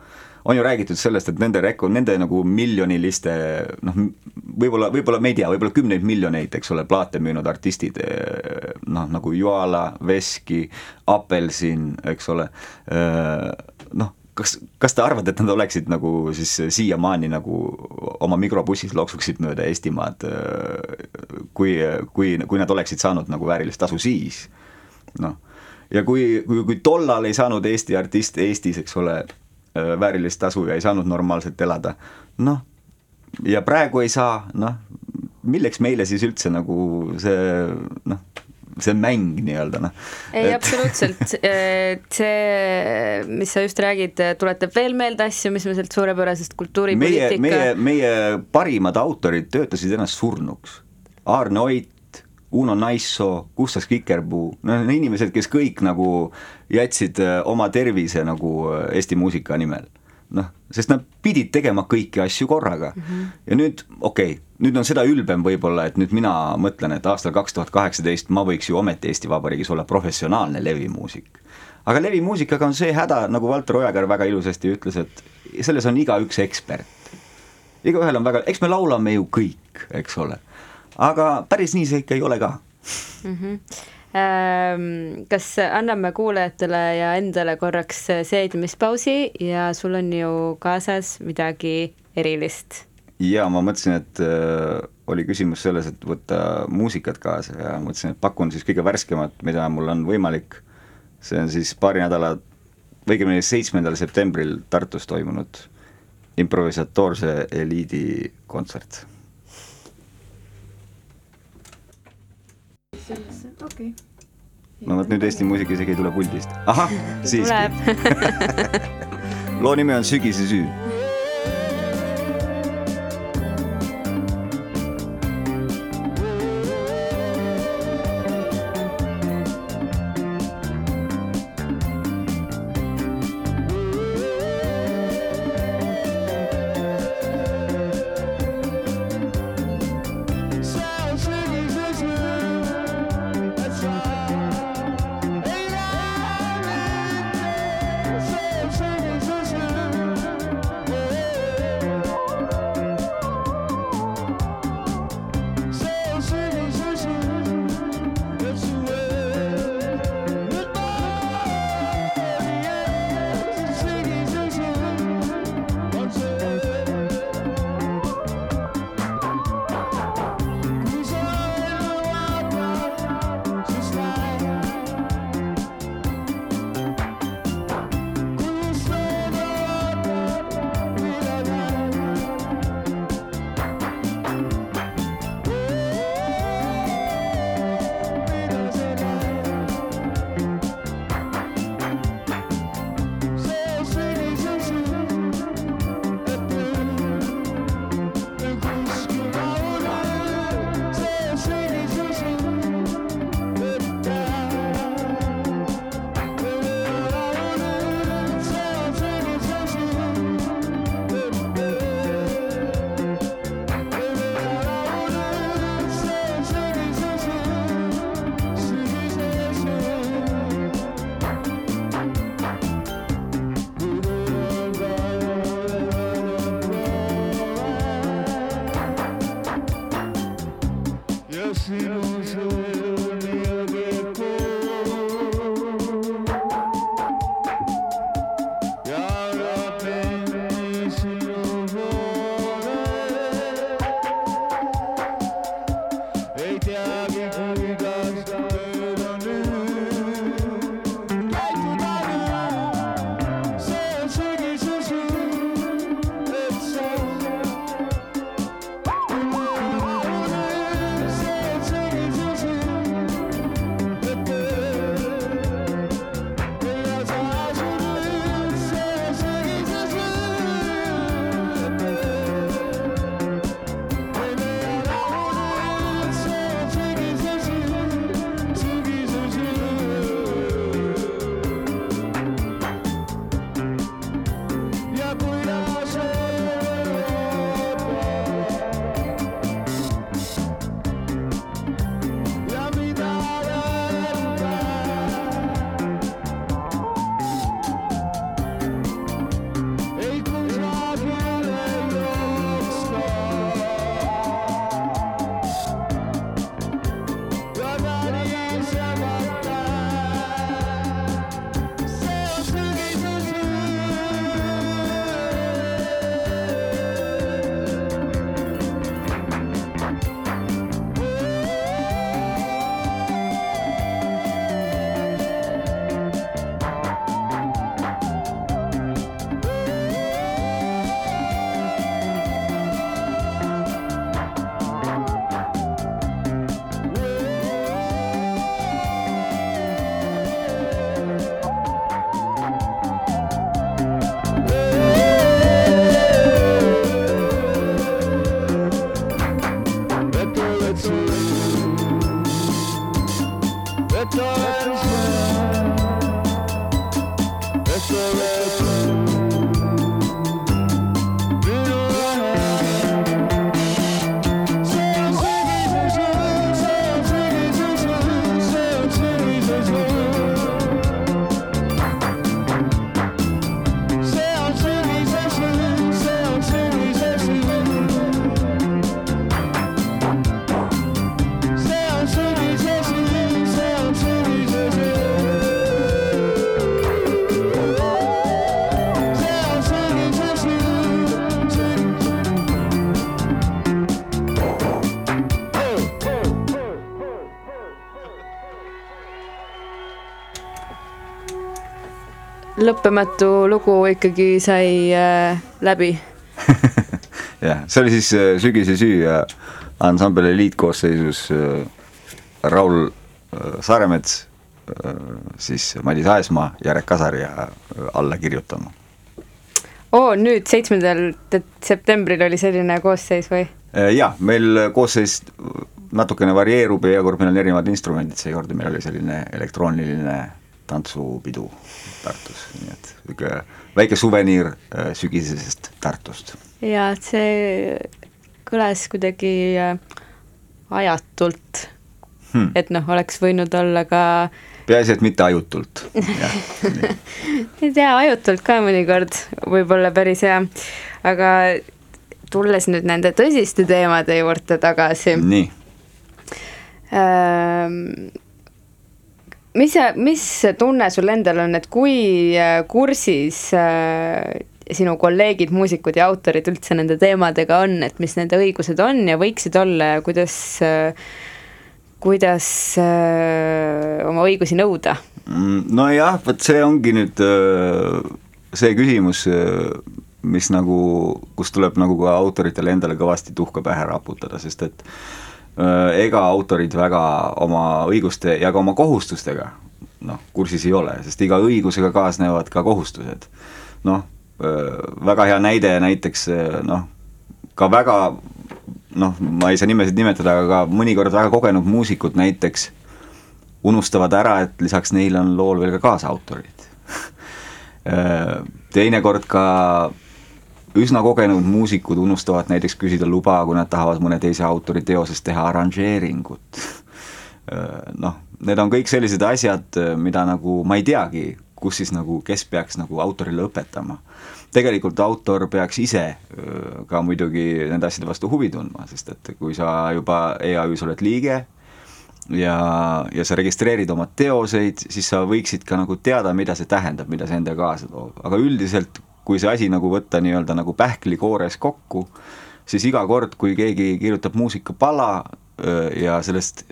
Speaker 2: on ju räägitud sellest, et nende reko-, nende nagu miljoniliste noh, võib-olla, võib-olla me ei tea, võib-olla kümneid miljoneid, eks ole, plaate müünud artistid noh, nagu Joala, Veski, Apelsin, eks ole, noh, kas, kas te arvate, et nad oleksid nagu siis siiamaani nagu oma mikrobussis loksuksid mööda Eestimaad, kui, kui, kui nad oleksid saanud nagu väärilist tasu siis, noh? Ja kui, kui, kui tollal ei saanud Eesti artist Eestis, eks ole, väärilist tasu ja ei saanud normaalselt elada. noh, ja praegu ei saa, noh, milleks meile siis üldse nagu see noh, see mäng nii-öelda noh.
Speaker 1: ei et... absoluutselt, see, mis sa just räägid, tuletab veel meelde asju, mis me sealt suurepärasest kultuuripoliitika
Speaker 2: meie, meie, meie parimad autorid töötasid ennast surnuks. Aarne Oit, Uno Naissoo, Gustav Kikerpuu, noh, need inimesed, kes kõik nagu jätsid äh, oma tervise nagu äh, Eesti muusika nimel. noh, sest nad pidid tegema kõiki asju korraga mm. -hmm. ja nüüd, okei okay,, nüüd on seda ülbem võib-olla, et nüüd mina mõtlen, et aastal kaks tuhat kaheksateist ma võiks ju ometi Eesti Vabariigis olla professionaalne levimuusik. aga levimuusikaga on see häda, nagu Valter Ojakäär väga ilusasti ütles, et selles on igaüks ekspert. igaühel on väga, eks me laulame ju kõik, eks ole aga päris nii see ikka ei ole ka
Speaker 1: mm. -hmm. Kas anname kuulajatele ja endale korraks seedimispausi ja sul on ju kaasas midagi erilist?
Speaker 2: jaa, ma mõtlesin, et äh, oli küsimus selles, et võtta muusikat kaasa ja mõtlesin, et pakun siis kõige värskemat, mida mul on võimalik. see on siis paari nädala, õigemini seitsmendal septembril Tartus toimunud improvisatoorse eliidi kontsert
Speaker 3: okei okay..
Speaker 2: no vot nüüd Eesti muusika isegi ei tule puldist. ahah, siiski. loo nimi on Sügise süü
Speaker 1: lõppematu lugu ikkagi sai äh, läbi
Speaker 2: jah, see oli siis äh, Sügise süü ja ansambel eliitkoosseisus äh, Raul Saaremets, siis Madis Aesmaa, Jarek Kasar ja alla kirjutama.
Speaker 1: oo, nüüd seitsmendal septembril oli selline koosseis või?
Speaker 2: jaa, meil koosseis natukene varieerub ja iga kord meil on erinevad instrumendid, seekord meil oli selline elektrooniline tantsupidu Tartus, nii et niisugune väike suveniir sügisesest Tartust.
Speaker 1: et see kõlas kuidagi ajatult hmm.. et noh, oleks võinud olla ka
Speaker 2: peaasi, et mitte ajutult.
Speaker 1: ei tea, ajutult ka mõnikord võib olla päris hea, aga tulles nüüd nende tõsiste teemade juurde tagasi.
Speaker 2: nii
Speaker 1: ähm,. Mis mis tunne sul endal on, et kui äh, kursis äh, sinu kolleegid, muusikud ja autorid üldse nende teemadega on, et mis nende õigused on ja võiksid olla ja kuidas äh, kuidas oma õigusi nõuda?
Speaker 2: Mm, nojah, vot see ongi nüüd see küsimus, mis nagu, kus tuleb nagu ka autoritele endale kõvasti tuhka pähe raputada, sest et öö, ega autorid väga oma õiguste ja ka oma kohustustega noh, kursis ei ole, sest iga õigusega kaasnevad ka kohustused. noh, väga hea näide näiteks noh, ka väga noh, ma ei saa nimesid nimetada, aga mõnikord väga kogenud muusikud näiteks unustavad ära, et lisaks neile on lool veel ka kaasautorid teinekord ka üsna kogenud muusikud unustavad näiteks küsida luba, kui nad tahavad mõne teise autori teosest teha arranžeeringut. noh, need on kõik sellised asjad, mida nagu ma ei teagi, kus siis nagu, kes peaks nagu autorile õpetama tegelikult autor peaks ise ka muidugi nende asjade vastu huvi tundma, sest et kui sa juba EAÜ-s oled liige ja, ja sa registreerid oma teoseid, siis sa võiksid ka nagu teada, mida see tähendab, mida see endaga kaasa toob, aga üldiselt kui see asi nagu võtta nii-öelda nagu pähklikoores kokku, siis iga kord, kui keegi kirjutab muusikapala ja sellest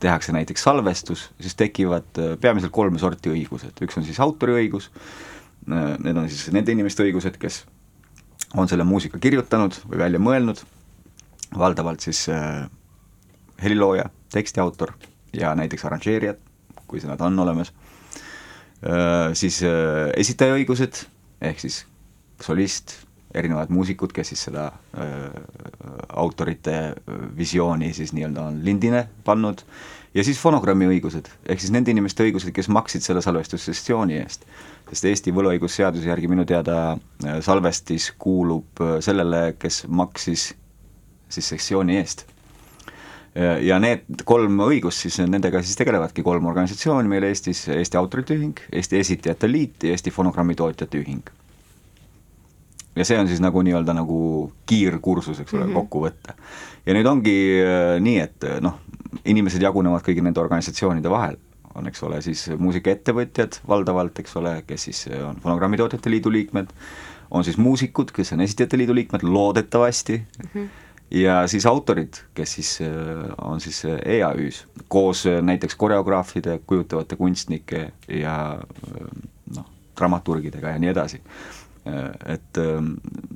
Speaker 2: tehakse näiteks salvestus, siis tekivad peamiselt kolme sorti õigused, üks on siis autoriõigus, need on siis nende inimeste õigused, kes on selle muusika kirjutanud või välja mõelnud, valdavalt siis helilooja, tekstiautor ja näiteks arranžeerijad, kui nad on olemas. Siis esitaja õigused, ehk siis solist, erinevad muusikud, kes siis seda äh, autorite äh, visiooni siis nii-öelda on lindine pannud, ja siis fonogrammi õigused, ehk siis nende inimeste õigused, kes maksid selle salvestussessiooni eest. sest Eesti võlaõigusseaduse järgi minu teada äh, salvestis kuulub äh, sellele, kes maksis siis sessiooni eest. Ja need kolm õigust siis, nendega siis tegelevadki kolm organisatsiooni meil Eestis, Eesti Autorite Ühing, Eesti Esitajate Liit ja Eesti Fonogrammitootjate Ühing ja see on siis nagu nii-öelda nagu kiirkursus, eks ole mm -hmm., kokkuvõte. ja nüüd ongi nii, et noh, inimesed jagunevad kõigi nende organisatsioonide vahel, on, eks ole, siis muusikaettevõtjad valdavalt, eks ole, kes siis on Fonogrammitootjate Liidu liikmed, on siis muusikud, kes on Esitajate Liidu liikmed, loodetavasti mm, -hmm. ja siis autorid, kes siis äh, on siis EAÜ-s, koos äh, näiteks koreograafide, kujutavate kunstnike ja äh, noh, dramaturgidega ja nii edasi et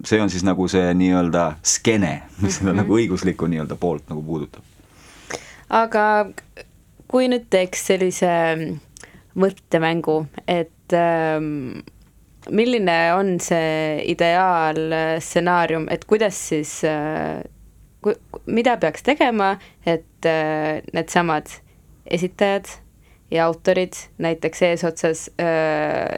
Speaker 2: see on siis nagu see nii-öelda skeene, mis seda mm -hmm. nagu õiguslikku nii-öelda poolt nagu puudutab
Speaker 1: aga kui nüüd teeks sellise mõttemängu, et ähm, milline on see ideaalstsenaarium, et kuidas siis äh,, mida peaks tegema, et äh, needsamad esitajad ja autorid näiteks eesotsas äh,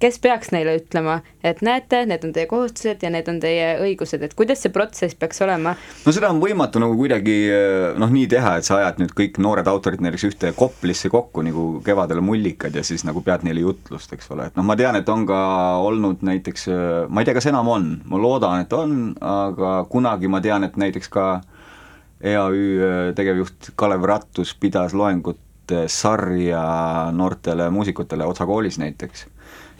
Speaker 1: kes peaks neile ütlema, et näete, need on teie kohustused ja need on teie õigused, et kuidas see protsess peaks olema?
Speaker 2: no seda on võimatu nagu kuidagi noh, nii teha, et sa ajad nüüd kõik noored autorid näiteks ühte koplisse kokku nagu kevadel mullikad ja siis nagu pead neile jutlust, eks ole, et noh, ma tean, et on ka olnud näiteks, ma ei tea, kas enam on, ma loodan, et on, aga kunagi ma tean, et näiteks ka EAÜ tegevjuht Kalev Rattus pidas loengut sarja noortele muusikutele Otsa koolis näiteks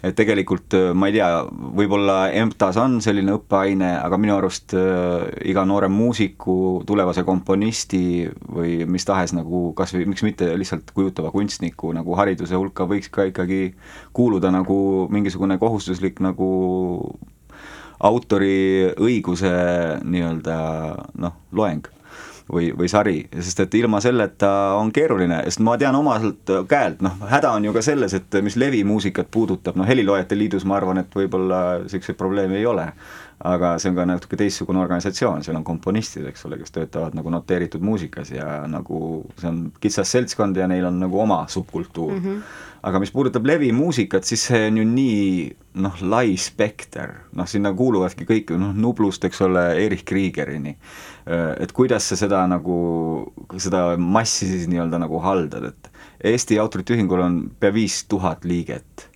Speaker 2: et tegelikult äh, ma ei tea, võib-olla EMTA-s on selline õppeaine, aga minu arust äh, iga noore muusiku, tulevase komponisti või mis tahes nagu kas või miks mitte lihtsalt kujutava kunstniku nagu hariduse hulka võiks ka ikkagi kuuluda nagu mingisugune kohustuslik nagu autoriõiguse nii-öelda noh, loeng või, või sari, sest et ilma selleta on keeruline, sest ma tean omalt käelt, noh, häda on ju ka selles, et mis levimuusikat puudutab, noh, Heliloojate Liidus ma arvan, et võib-olla niisuguseid probleeme ei ole aga see on ka natuke teistsugune organisatsioon, seal on komponistid, eks ole, kes töötavad nagu noteeritud muusikas ja nagu see on kitsas seltskond ja neil on nagu oma subkultuur mm. -hmm. aga mis puudutab levimuusikat, siis see on ju nii noh, lai spekter, noh sinna kuuluvadki kõik, noh Nublust, eks ole, Erich Kriegerini. Et kuidas sa seda nagu, seda massi siis nii-öelda nagu haldad, et Eesti Autorite Ühingul on pea viis tuhat liiget.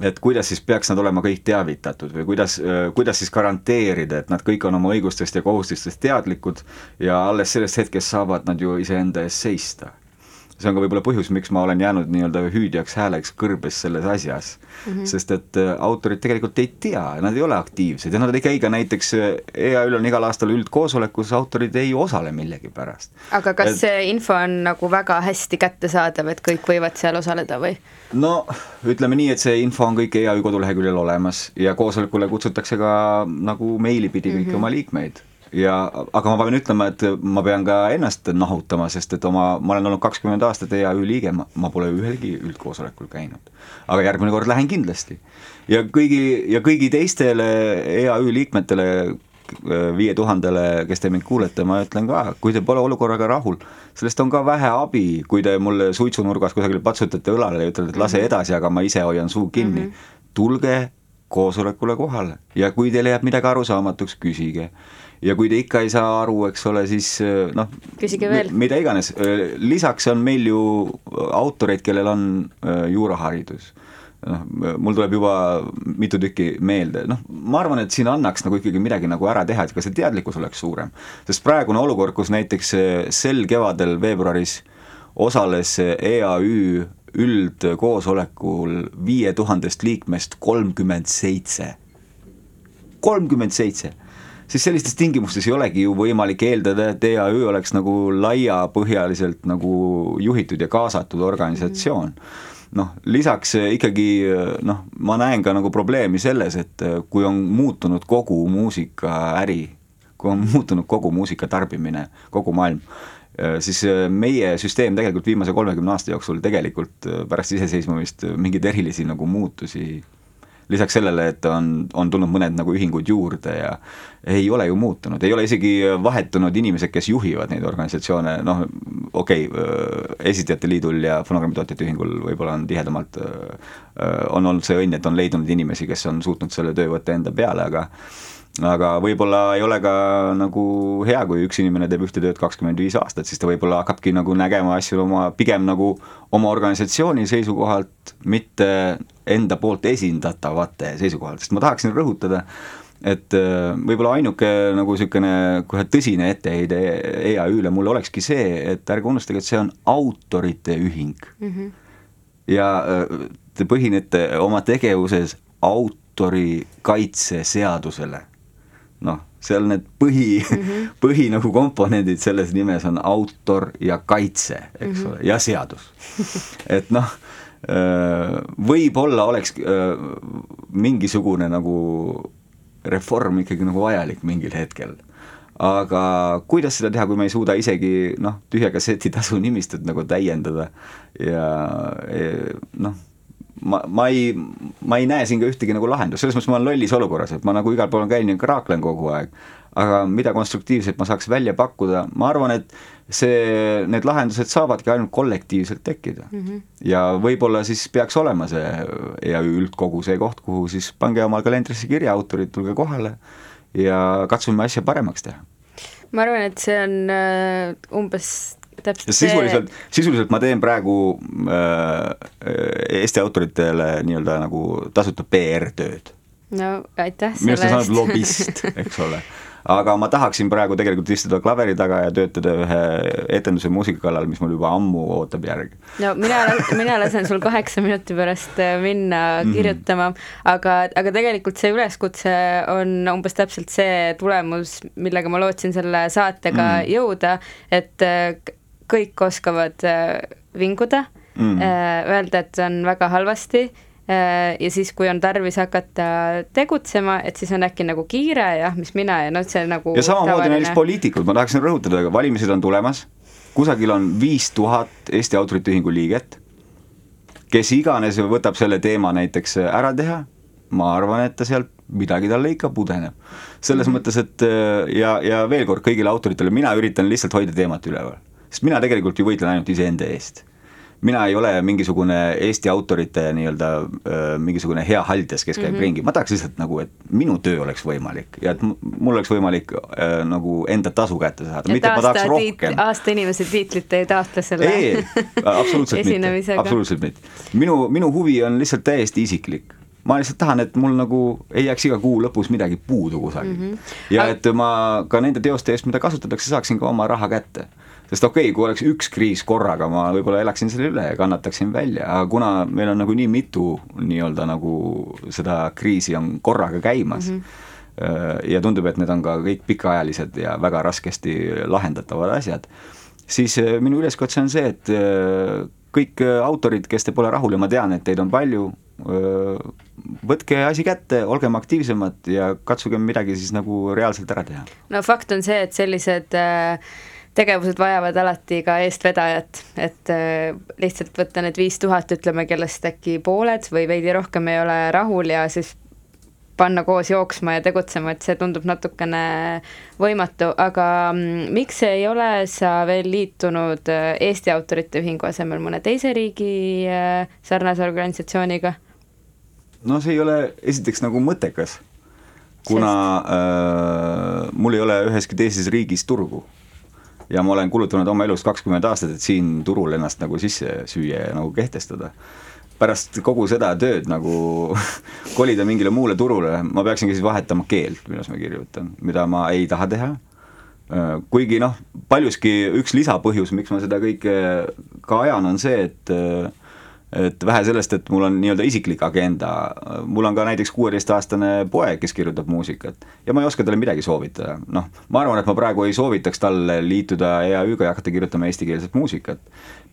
Speaker 2: Et kuidas siis peaks nad olema kõik teavitatud või kuidas, kuidas siis garanteerida, et nad kõik on oma õigustest ja kohustustest teadlikud ja alles sellest hetkest saavad nad ju iseenda eest seista see on ka võib-olla põhjus, miks ma olen jäänud nii-öelda hüüdjaks hääleks kõrbes selles asjas mm. -hmm. sest et äh, autorid tegelikult ei tea, nad ei ole aktiivsed ja nad ei käi ka näiteks, äh, EAÜ-l on igal aastal üldkoosolekus, autorid ei osale millegipärast.
Speaker 1: aga kas et, see info on nagu väga hästi kättesaadav, et kõik võivad seal osaleda või?
Speaker 2: no ütleme nii, et see info on kõik EAÜ koduleheküljel olemas ja koosolekule kutsutakse ka nagu meili pidi kõiki mm -hmm. oma liikmeid ja aga ma pean ütlema, et ma pean ka ennast nahutama, sest et oma, ma olen olnud kakskümmend aastat EAÜ liige, ma, ma pole ühelgi üldkoosolekul käinud. aga järgmine kord lähen kindlasti. ja kõigi, ja kõigi teistele EAÜ liikmetele, viie tuhandele, kes te mind kuulete, ma ütlen ka, kui te pole olukorraga rahul, sellest on ka vähe abi, kui te mulle suitsunurgas kusagil patsutate õlale ja ütlete, et lase mhm. edasi, aga ma ise hoian suu kinni mm. -hmm. tulge koosolekule kohale. Ja kui teile jääb midagi arusaamatuks, küsige. Ja kui te ikka ei saa aru, eks ole, siis äh, noh, mida iganes, äh, lisaks on meil ju autoreid, kellel on juuraharidus. Noh, mul tuleb juba mitu tükki meelde, noh, ma arvan, et siin annaks nagu ikkagi midagi nagu ära teha, et ka see teadlikkus oleks suurem. sest praegune olukord, kus näiteks sel kevadel veebruaris osales EAÜ üldkoosolekul viie tuhandest liikmest kolmkümmend seitse, kolmkümmend seitse. Siis sellistes tingimustes ei olegi ju võimalik eeldada, et EAÜ oleks nagu laiapõhjaliselt nagu juhitud ja kaasatud organisatsioon. Noh, lisaks ikkagi noh, ma näen ka nagu probleemi selles, et kui on muutunud kogu muusikaäri, kui on muutunud kogu muusika tarbimine, kogu maailm, siis meie süsteem tegelikult viimase kolmekümne aasta jooksul tegelikult pärast iseseisvumist mingeid erilisi nagu muutusi lisaks sellele, et on, on tulnud mõned nagu ühingud juurde ja ei ole ju muutunud, ei ole isegi vahetunud inimesed, kes juhivad neid organisatsioone, noh okei okay,, Esitajate Liidul ja Fonogrammitootjate Ühingul võib-olla on tihedamalt, on olnud see õnn, et on leidunud inimesi, kes on suutnud selle töö võtta enda peale, aga aga võib-olla ei ole ka nagu hea, kui üks inimene teeb ühte tööd kakskümmend viis aastat, siis ta võib-olla hakkabki nagu nägema asju oma, pigem nagu oma organisatsiooni seisukohalt, mitte enda poolt esindatavate seisukohalt, sest ma tahaksin rõhutada, et äh, võib-olla ainuke nagu niisugune kohe tõsine etteheide EAÜ-le mulle olekski see, et ärge unustage, et see on autorite ühing mm. -hmm. ja äh, te põhinete oma tegevuses autorikaitseseadusele noh, seal need põhi mm, -hmm. põhi nagu komponendid selles nimes on autor ja kaitse, eks mm -hmm. ole, ja seadus. et noh, võib-olla oleks mingisugune nagu reform ikkagi nagu vajalik mingil hetkel. aga kuidas seda teha, kui me ei suuda isegi noh, tühja kasseti tasu nimistut nagu täiendada ja, ja noh ma, ma ei, ma ei näe siin ka ühtegi nagu lahendust, selles mõttes ma olen lollis olukorras, et ma nagu igal pool käin ja kraaklen kogu aeg. aga mida konstruktiivset ma saaks välja pakkuda, ma arvan, et see, need lahendused saavadki ainult kollektiivselt tekkida mm. -hmm. ja võib-olla siis peaks olema see EAÜ üldkogu see koht, kuhu siis pange oma kalendrisse kirja, autorid, tulge kohale ja katsume asja paremaks teha.
Speaker 1: ma arvan, et see on äh, umbes täpselt
Speaker 2: sisuliselt sisuliselt ma teen praegu äh, Eesti autoritele nii-öelda nagu tasuta PR-tööd.
Speaker 1: no aitäh
Speaker 2: selle eest. minu arust sa oled lobist, eks ole aga ma tahaksin praegu tegelikult istuda klaveri taga ja töötada ühe etenduse muusika kallal, mis mul juba ammu ootab järgi.
Speaker 1: no mina, mina lasen sul kaheksa minuti pärast äh, minna mhm. kirjutama mm, -hmm. aga, aga tegelikult see üleskutse on umbes täpselt see tulemus, millega ma lootsin selle saatega mm -hmm. jõuda, et äh, kõik oskavad äh, vinguda mm., öelda, et on väga halvasti ja siis, kui on tarvis hakata tegutsema, et siis on äkki nagu kiire jah, mis mina ja noh, see nagu
Speaker 2: ja samamoodi näiteks poliitikud, ma tahaksin rõhutada, valimised on tulemas, kusagil on viis tuhat Eesti Autorite Ühingu liiget, kes iganes võtab selle teema näiteks ära teha, ma arvan, et ta sealt midagi talle ikka pudeneb. selles mm -hmm. mõttes, et ja, ja veel kord kõigile autoritele, mina üritan lihtsalt hoida teemat üleval. Sest mina tegelikult ju võitlen ainult iseenda eest mina ei ole mingisugune Eesti autorite nii-öelda mingisugune hea haldjas, kes käib mm -hmm. ringi, ma tahaks lihtsalt nagu, et minu töö oleks võimalik ja et mul oleks võimalik äh, nagu enda tasu kätte saada, mitte et ma tahaks rohkem.
Speaker 1: aasta inimese tiitlit ei taotle selle
Speaker 2: ei, absoluutselt mitte, absoluutselt mitte. minu, minu huvi on lihtsalt täiesti isiklik ma lihtsalt tahan, et mul nagu ei jääks iga kuu lõpus midagi puudu kusagil mm. -hmm. ja et ma ka nende teoste eest, mida kasutatakse, saaksin ka oma raha kätte sest okei okay,, kui oleks üks kriis korraga, ma võib-olla elaksin selle üle ja kannataksin välja, aga kuna meil on nagu nii mitu nii-öelda nagu seda kriisi on korraga käimas mm, -hmm. ja tundub, et need on ka kõik pikaajalised ja väga raskesti lahendatavad asjad, siis äh, minu üleskutse on see, et äh, kõik autorid, kes te pole rahul ja ma tean, et teid on palju, võtke asi kätte, olgem aktiivsemad ja katsugem midagi siis nagu reaalselt ära teha.
Speaker 1: no fakt on see, et sellised äh tegevused vajavad alati ka eestvedajat, et äh, lihtsalt võtta need viis tuhat, ütleme, kellest äkki pooled või veidi rohkem ei ole rahul ja siis panna koos jooksma ja tegutsema, et see tundub natukene võimatu, aga mm, miks ei ole sa veel liitunud äh, Eesti Autorite Ühingu asemel mõne teise riigi äh, sarnase organisatsiooniga?
Speaker 2: no see ei ole esiteks nagu mõttekas, kuna Sest... äh, mul ei ole üheski teises riigis turgu ja ma olen kulutanud oma elus kakskümmend aastat, et siin turul ennast nagu sisse süüa ja nagu kehtestada. pärast kogu seda tööd nagu kolida mingile muule turule, ma peaksingi siis vahetama keelt, milles ma kirjutan, mida ma ei taha teha kuigi noh, paljuski üks lisapõhjus, miks ma seda kõike ka ajan, on see, et et vähe sellest, et mul on nii-öelda isiklik agenda, mul on ka näiteks kuueteistaastane poeg, kes kirjutab muusikat. Ja ma ei oska talle midagi soovitada, noh, ma arvan, et ma praegu ei soovitaks talle liituda EAÜ-ga ja hakata kirjutama eestikeelset muusikat.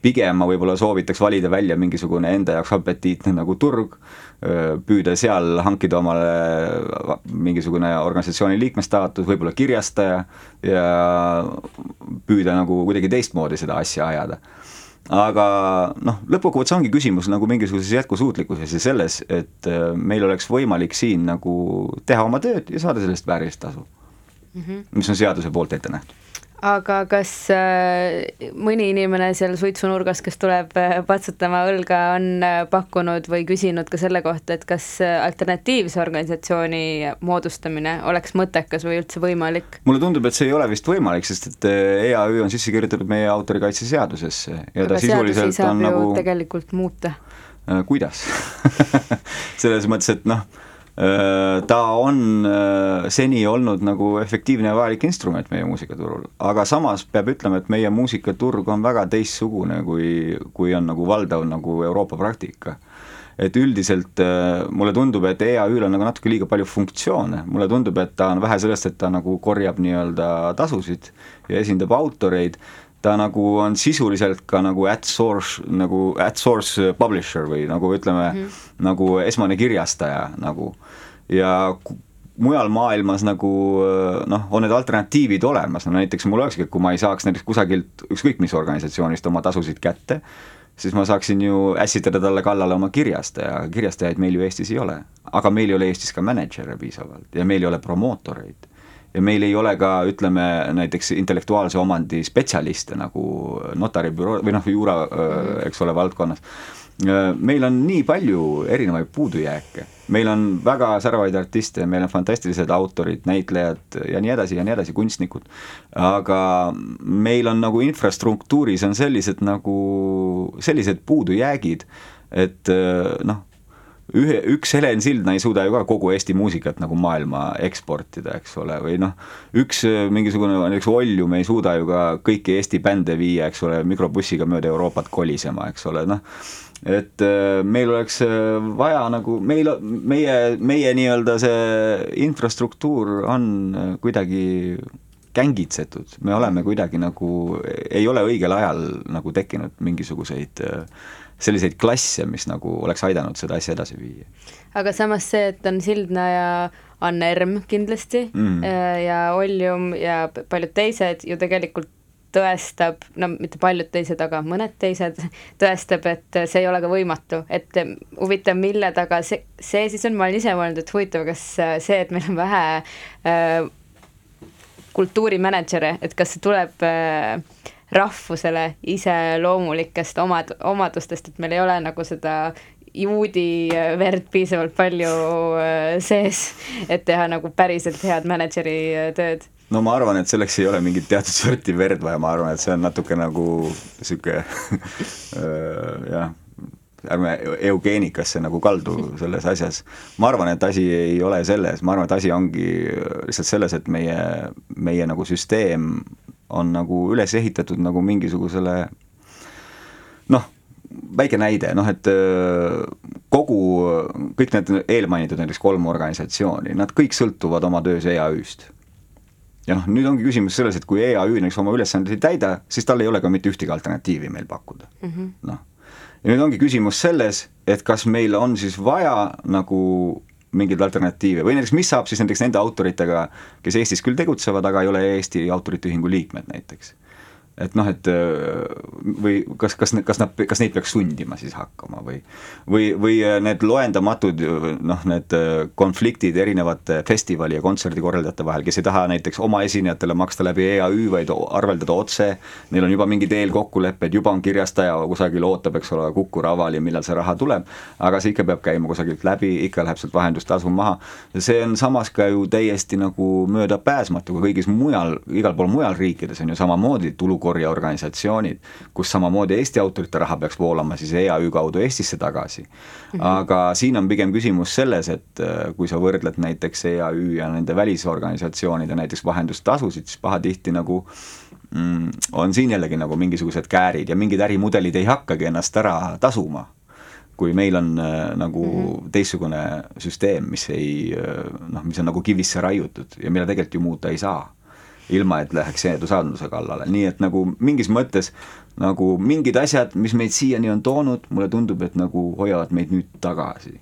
Speaker 2: pigem ma võib-olla soovitaks valida välja mingisugune enda jaoks apetiitne nagu turg, püüda seal hankida omale mingisugune organisatsiooni liikme staatus, võib-olla kirjastaja ja püüda nagu kuidagi teistmoodi seda asja ajada aga noh, lõppkokkuvõttes ongi küsimus nagu mingisuguses jätkusuutlikkuses ja selles, et äh, meil oleks võimalik siin nagu teha oma tööd ja saada sellest väärilist tasu mm. -hmm. mis on seaduse poolt ette nähtud
Speaker 1: aga kas äh, mõni inimene seal suitsunurgas, kes tuleb äh, patsutama õlga, on äh, pakkunud või küsinud ka selle kohta, et kas alternatiivse organisatsiooni moodustamine oleks mõttekas või üldse võimalik?
Speaker 2: mulle tundub, et see ei ole vist võimalik, sest et EAÜ on sisse kirjutatud meie autorikaitseseadusesse ja
Speaker 1: aga ta sisuliselt on nagu tegelikult muuta.
Speaker 2: kuidas selles mõttes, et noh ta on äh, seni olnud nagu efektiivne ja vajalik instrument meie muusikaturul, aga samas peab ütlema, et meie muusikaturg on väga teistsugune, kui, kui on nagu valdav nagu Euroopa praktika. Et üldiselt äh, mulle tundub, et EAÜ-l on nagu natuke liiga palju funktsioone, mulle tundub, et ta on vähe sellest, et ta nagu korjab nii-öelda tasusid ja esindab autoreid, ta nagu on sisuliselt ka nagu at source, nagu at source publisher või nagu ütleme mm, -hmm. nagu esmane kirjastaja nagu ja mujal maailmas nagu noh, on need alternatiivid olemas, no näiteks mul olekski, et kui ma ei saaks näiteks kusagilt ükskõik mis organisatsioonist oma tasusid kätte, siis ma saaksin ju ässitada talle kallale oma kirjastaja, kirjastajaid meil ju Eestis ei ole. aga meil ei ole Eestis ka mänedžere piisavalt ja meil ei ole promootoreid ja meil ei ole ka, ütleme näiteks intellektuaalse omandi spetsialiste nagu notaribüroo või noh, juura, eks ole, valdkonnas. Meil on nii palju erinevaid puudujääke, meil on väga säravaid artiste, meil on fantastilised autorid, näitlejad ja nii edasi ja nii edasi, kunstnikud, aga meil on nagu infrastruktuuris on sellised nagu, sellised puudujäägid, et noh, ühe, üks Helen Sildna ei suuda ju ka kogu Eesti muusikat nagu maailma eksportida, eks ole, või noh, üks äh, mingisugune näiteks Oljum ei suuda ju ka kõiki Eesti bände viia, eks ole, mikrobussiga mööda Euroopat kolisema, eks ole, noh, et äh, meil oleks äh, vaja nagu, meil, meie, meie nii-öelda see infrastruktuur on kuidagi kängitsetud, me oleme kuidagi nagu, ei ole õigel ajal nagu tekkinud mingisuguseid selliseid klasse, mis nagu oleks aidanud seda asja edasi viia.
Speaker 1: aga samas see, et on Sildna ja Annerm kindlasti mm. ja Ollium ja paljud teised ju tegelikult tõestab, no mitte paljud teised, aga mõned teised, tõestab, et see ei ole ka võimatu, et huvitav, mille taga see, see siis on, ma olen ise mõelnud, et huvitav, kas see, et meil on vähe äh, kultuurimänedžere, et kas see tuleb äh, rahvusele iseloomulikest omad, omadustest, et meil ei ole nagu seda juudi verd piisavalt palju äh, sees, et teha nagu päriselt head mänedžeri äh, tööd
Speaker 2: no ma arvan, et selleks ei ole mingit teatud sorti verd vaja, ma arvan, et see on natuke nagu sihuke jah, ärme eugeenikasse nagu kaldu selles asjas. ma arvan, et asi ei ole selles, ma arvan, et asi ongi lihtsalt selles, et meie, meie nagu süsteem on nagu üles ehitatud nagu mingisugusele noh, väike näide, noh et kogu, kõik need eelmainitud näiteks kolm organisatsiooni, nad kõik sõltuvad oma töös EAÜ-st ja noh, nüüd ongi küsimus selles, et kui EAÜ näiteks oma ülesandeid ei täida, siis tal ei ole ka mitte ühtegi alternatiivi meil pakkuda mm -hmm., noh. ja nüüd ongi küsimus selles, et kas meil on siis vaja nagu mingeid alternatiive või näiteks mis saab siis näiteks nende autoritega, kes Eestis küll tegutsevad, aga ei ole Eesti Autorite Ühingu liikmed näiteks et noh, et või kas, kas, kas nad, kas neid peaks sundima siis hakkama või või, või need loendamatud noh, need konfliktid erinevate festivali ja kontserdikorraldajate vahel, kes ei taha näiteks oma esinejatele maksta läbi EAÜ, vaid arveldada otse, neil on juba mingid eelkokkulepped, juba on kirjastaja kusagil ootab, eks ole, Kuku Raval ja millal see raha tuleb, aga see ikka peab käima kusagilt läbi, ikka läheb sealt vahendustasu maha, see on samas ka ju täiesti nagu möödapääsmatu, ka kõigis mujal, igal pool mujal riikides on ju samamoodi tulukorraldajad korjeorganisatsioonid, kus samamoodi Eesti autorite raha peaks voolama siis EAÜ kaudu Eestisse tagasi mm. -hmm. aga siin on pigem küsimus selles, et äh, kui sa võrdled näiteks EAÜ ja nende välisorganisatsioonide näiteks vahendustasusid, siis pahatihti nagu mm, on siin jällegi nagu mingisugused käärid ja mingid ärimudelid ei hakkagi ennast ära tasuma kui meil on äh, nagu mm -hmm. teistsugune süsteem, mis ei äh, noh, mis on nagu kivisse raiutud ja mille tegelikult ju muuta ei saa ilma et läheks seadusandluse kallale, nii et nagu mingis mõttes nagu mingid asjad, mis meid siiani on toonud, mulle tundub, et nagu hoiavad meid nüüd tagasi.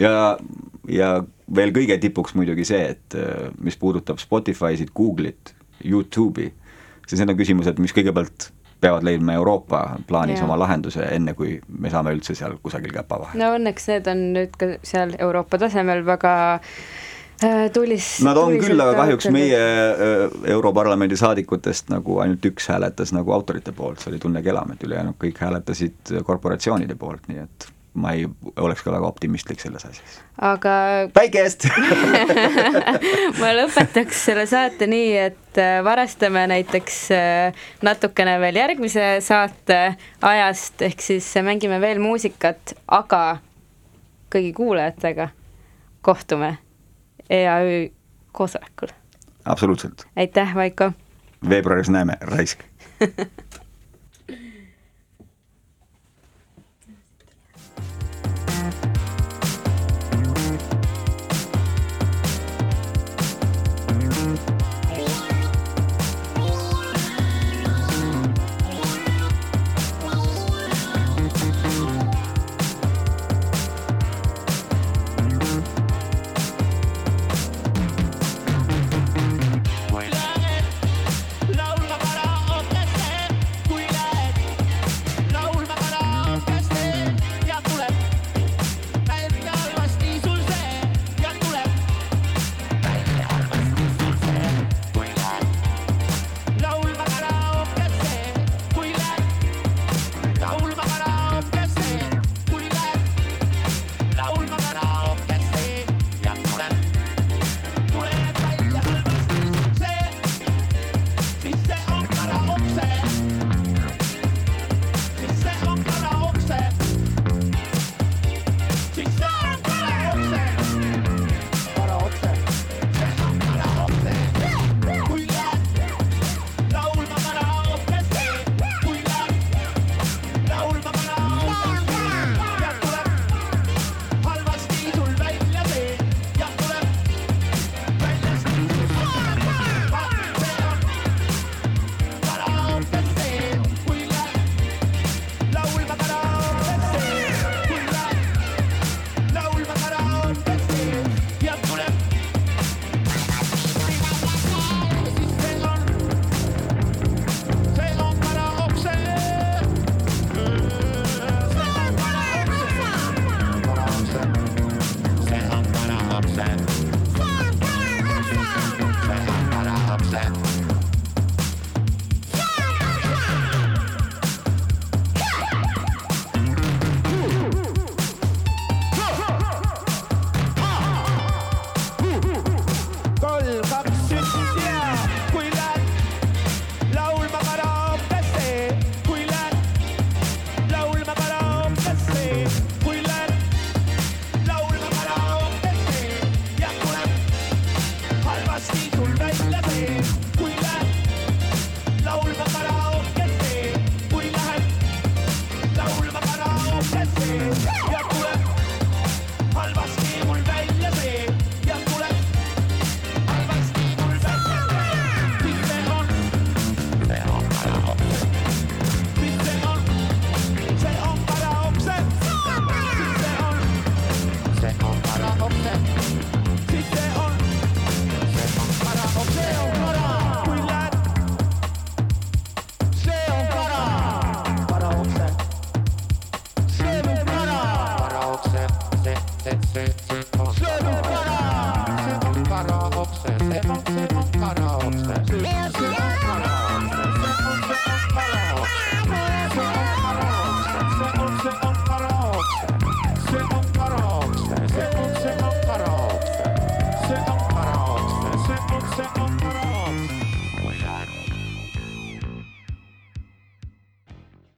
Speaker 2: ja, ja veel kõige tipuks muidugi see, et mis puudutab Spotify'sid, Google'it, Youtube'i, siis need on küsimused, mis kõigepealt peavad leidma Euroopa plaanis ja. oma lahenduse, enne kui me saame üldse seal kusagil käpa vahele.
Speaker 1: no õnneks need on nüüd ka seal Euroopa tasemel väga äh, Äh, tulis.
Speaker 2: Nad on küll, aga kahjuks meie äh, Europarlamendi saadikutest nagu ainult üks hääletas nagu autorite poolt, see oli Tunne Kelamet, ülejäänud kõik hääletasid korporatsioonide poolt, nii et ma ei oleks ka väga optimistlik selles asjas.
Speaker 1: aga
Speaker 2: päikest
Speaker 1: ma lõpetaks selle saate nii, et äh, varastame näiteks natukene veel järgmise saate ajast, ehk siis mängime veel muusikat, aga kõigi kuulajatega kohtume EAÜ koosolekul.
Speaker 2: absoluutselt.
Speaker 1: aitäh, Vaiko!
Speaker 2: veebruaris näeme, raisk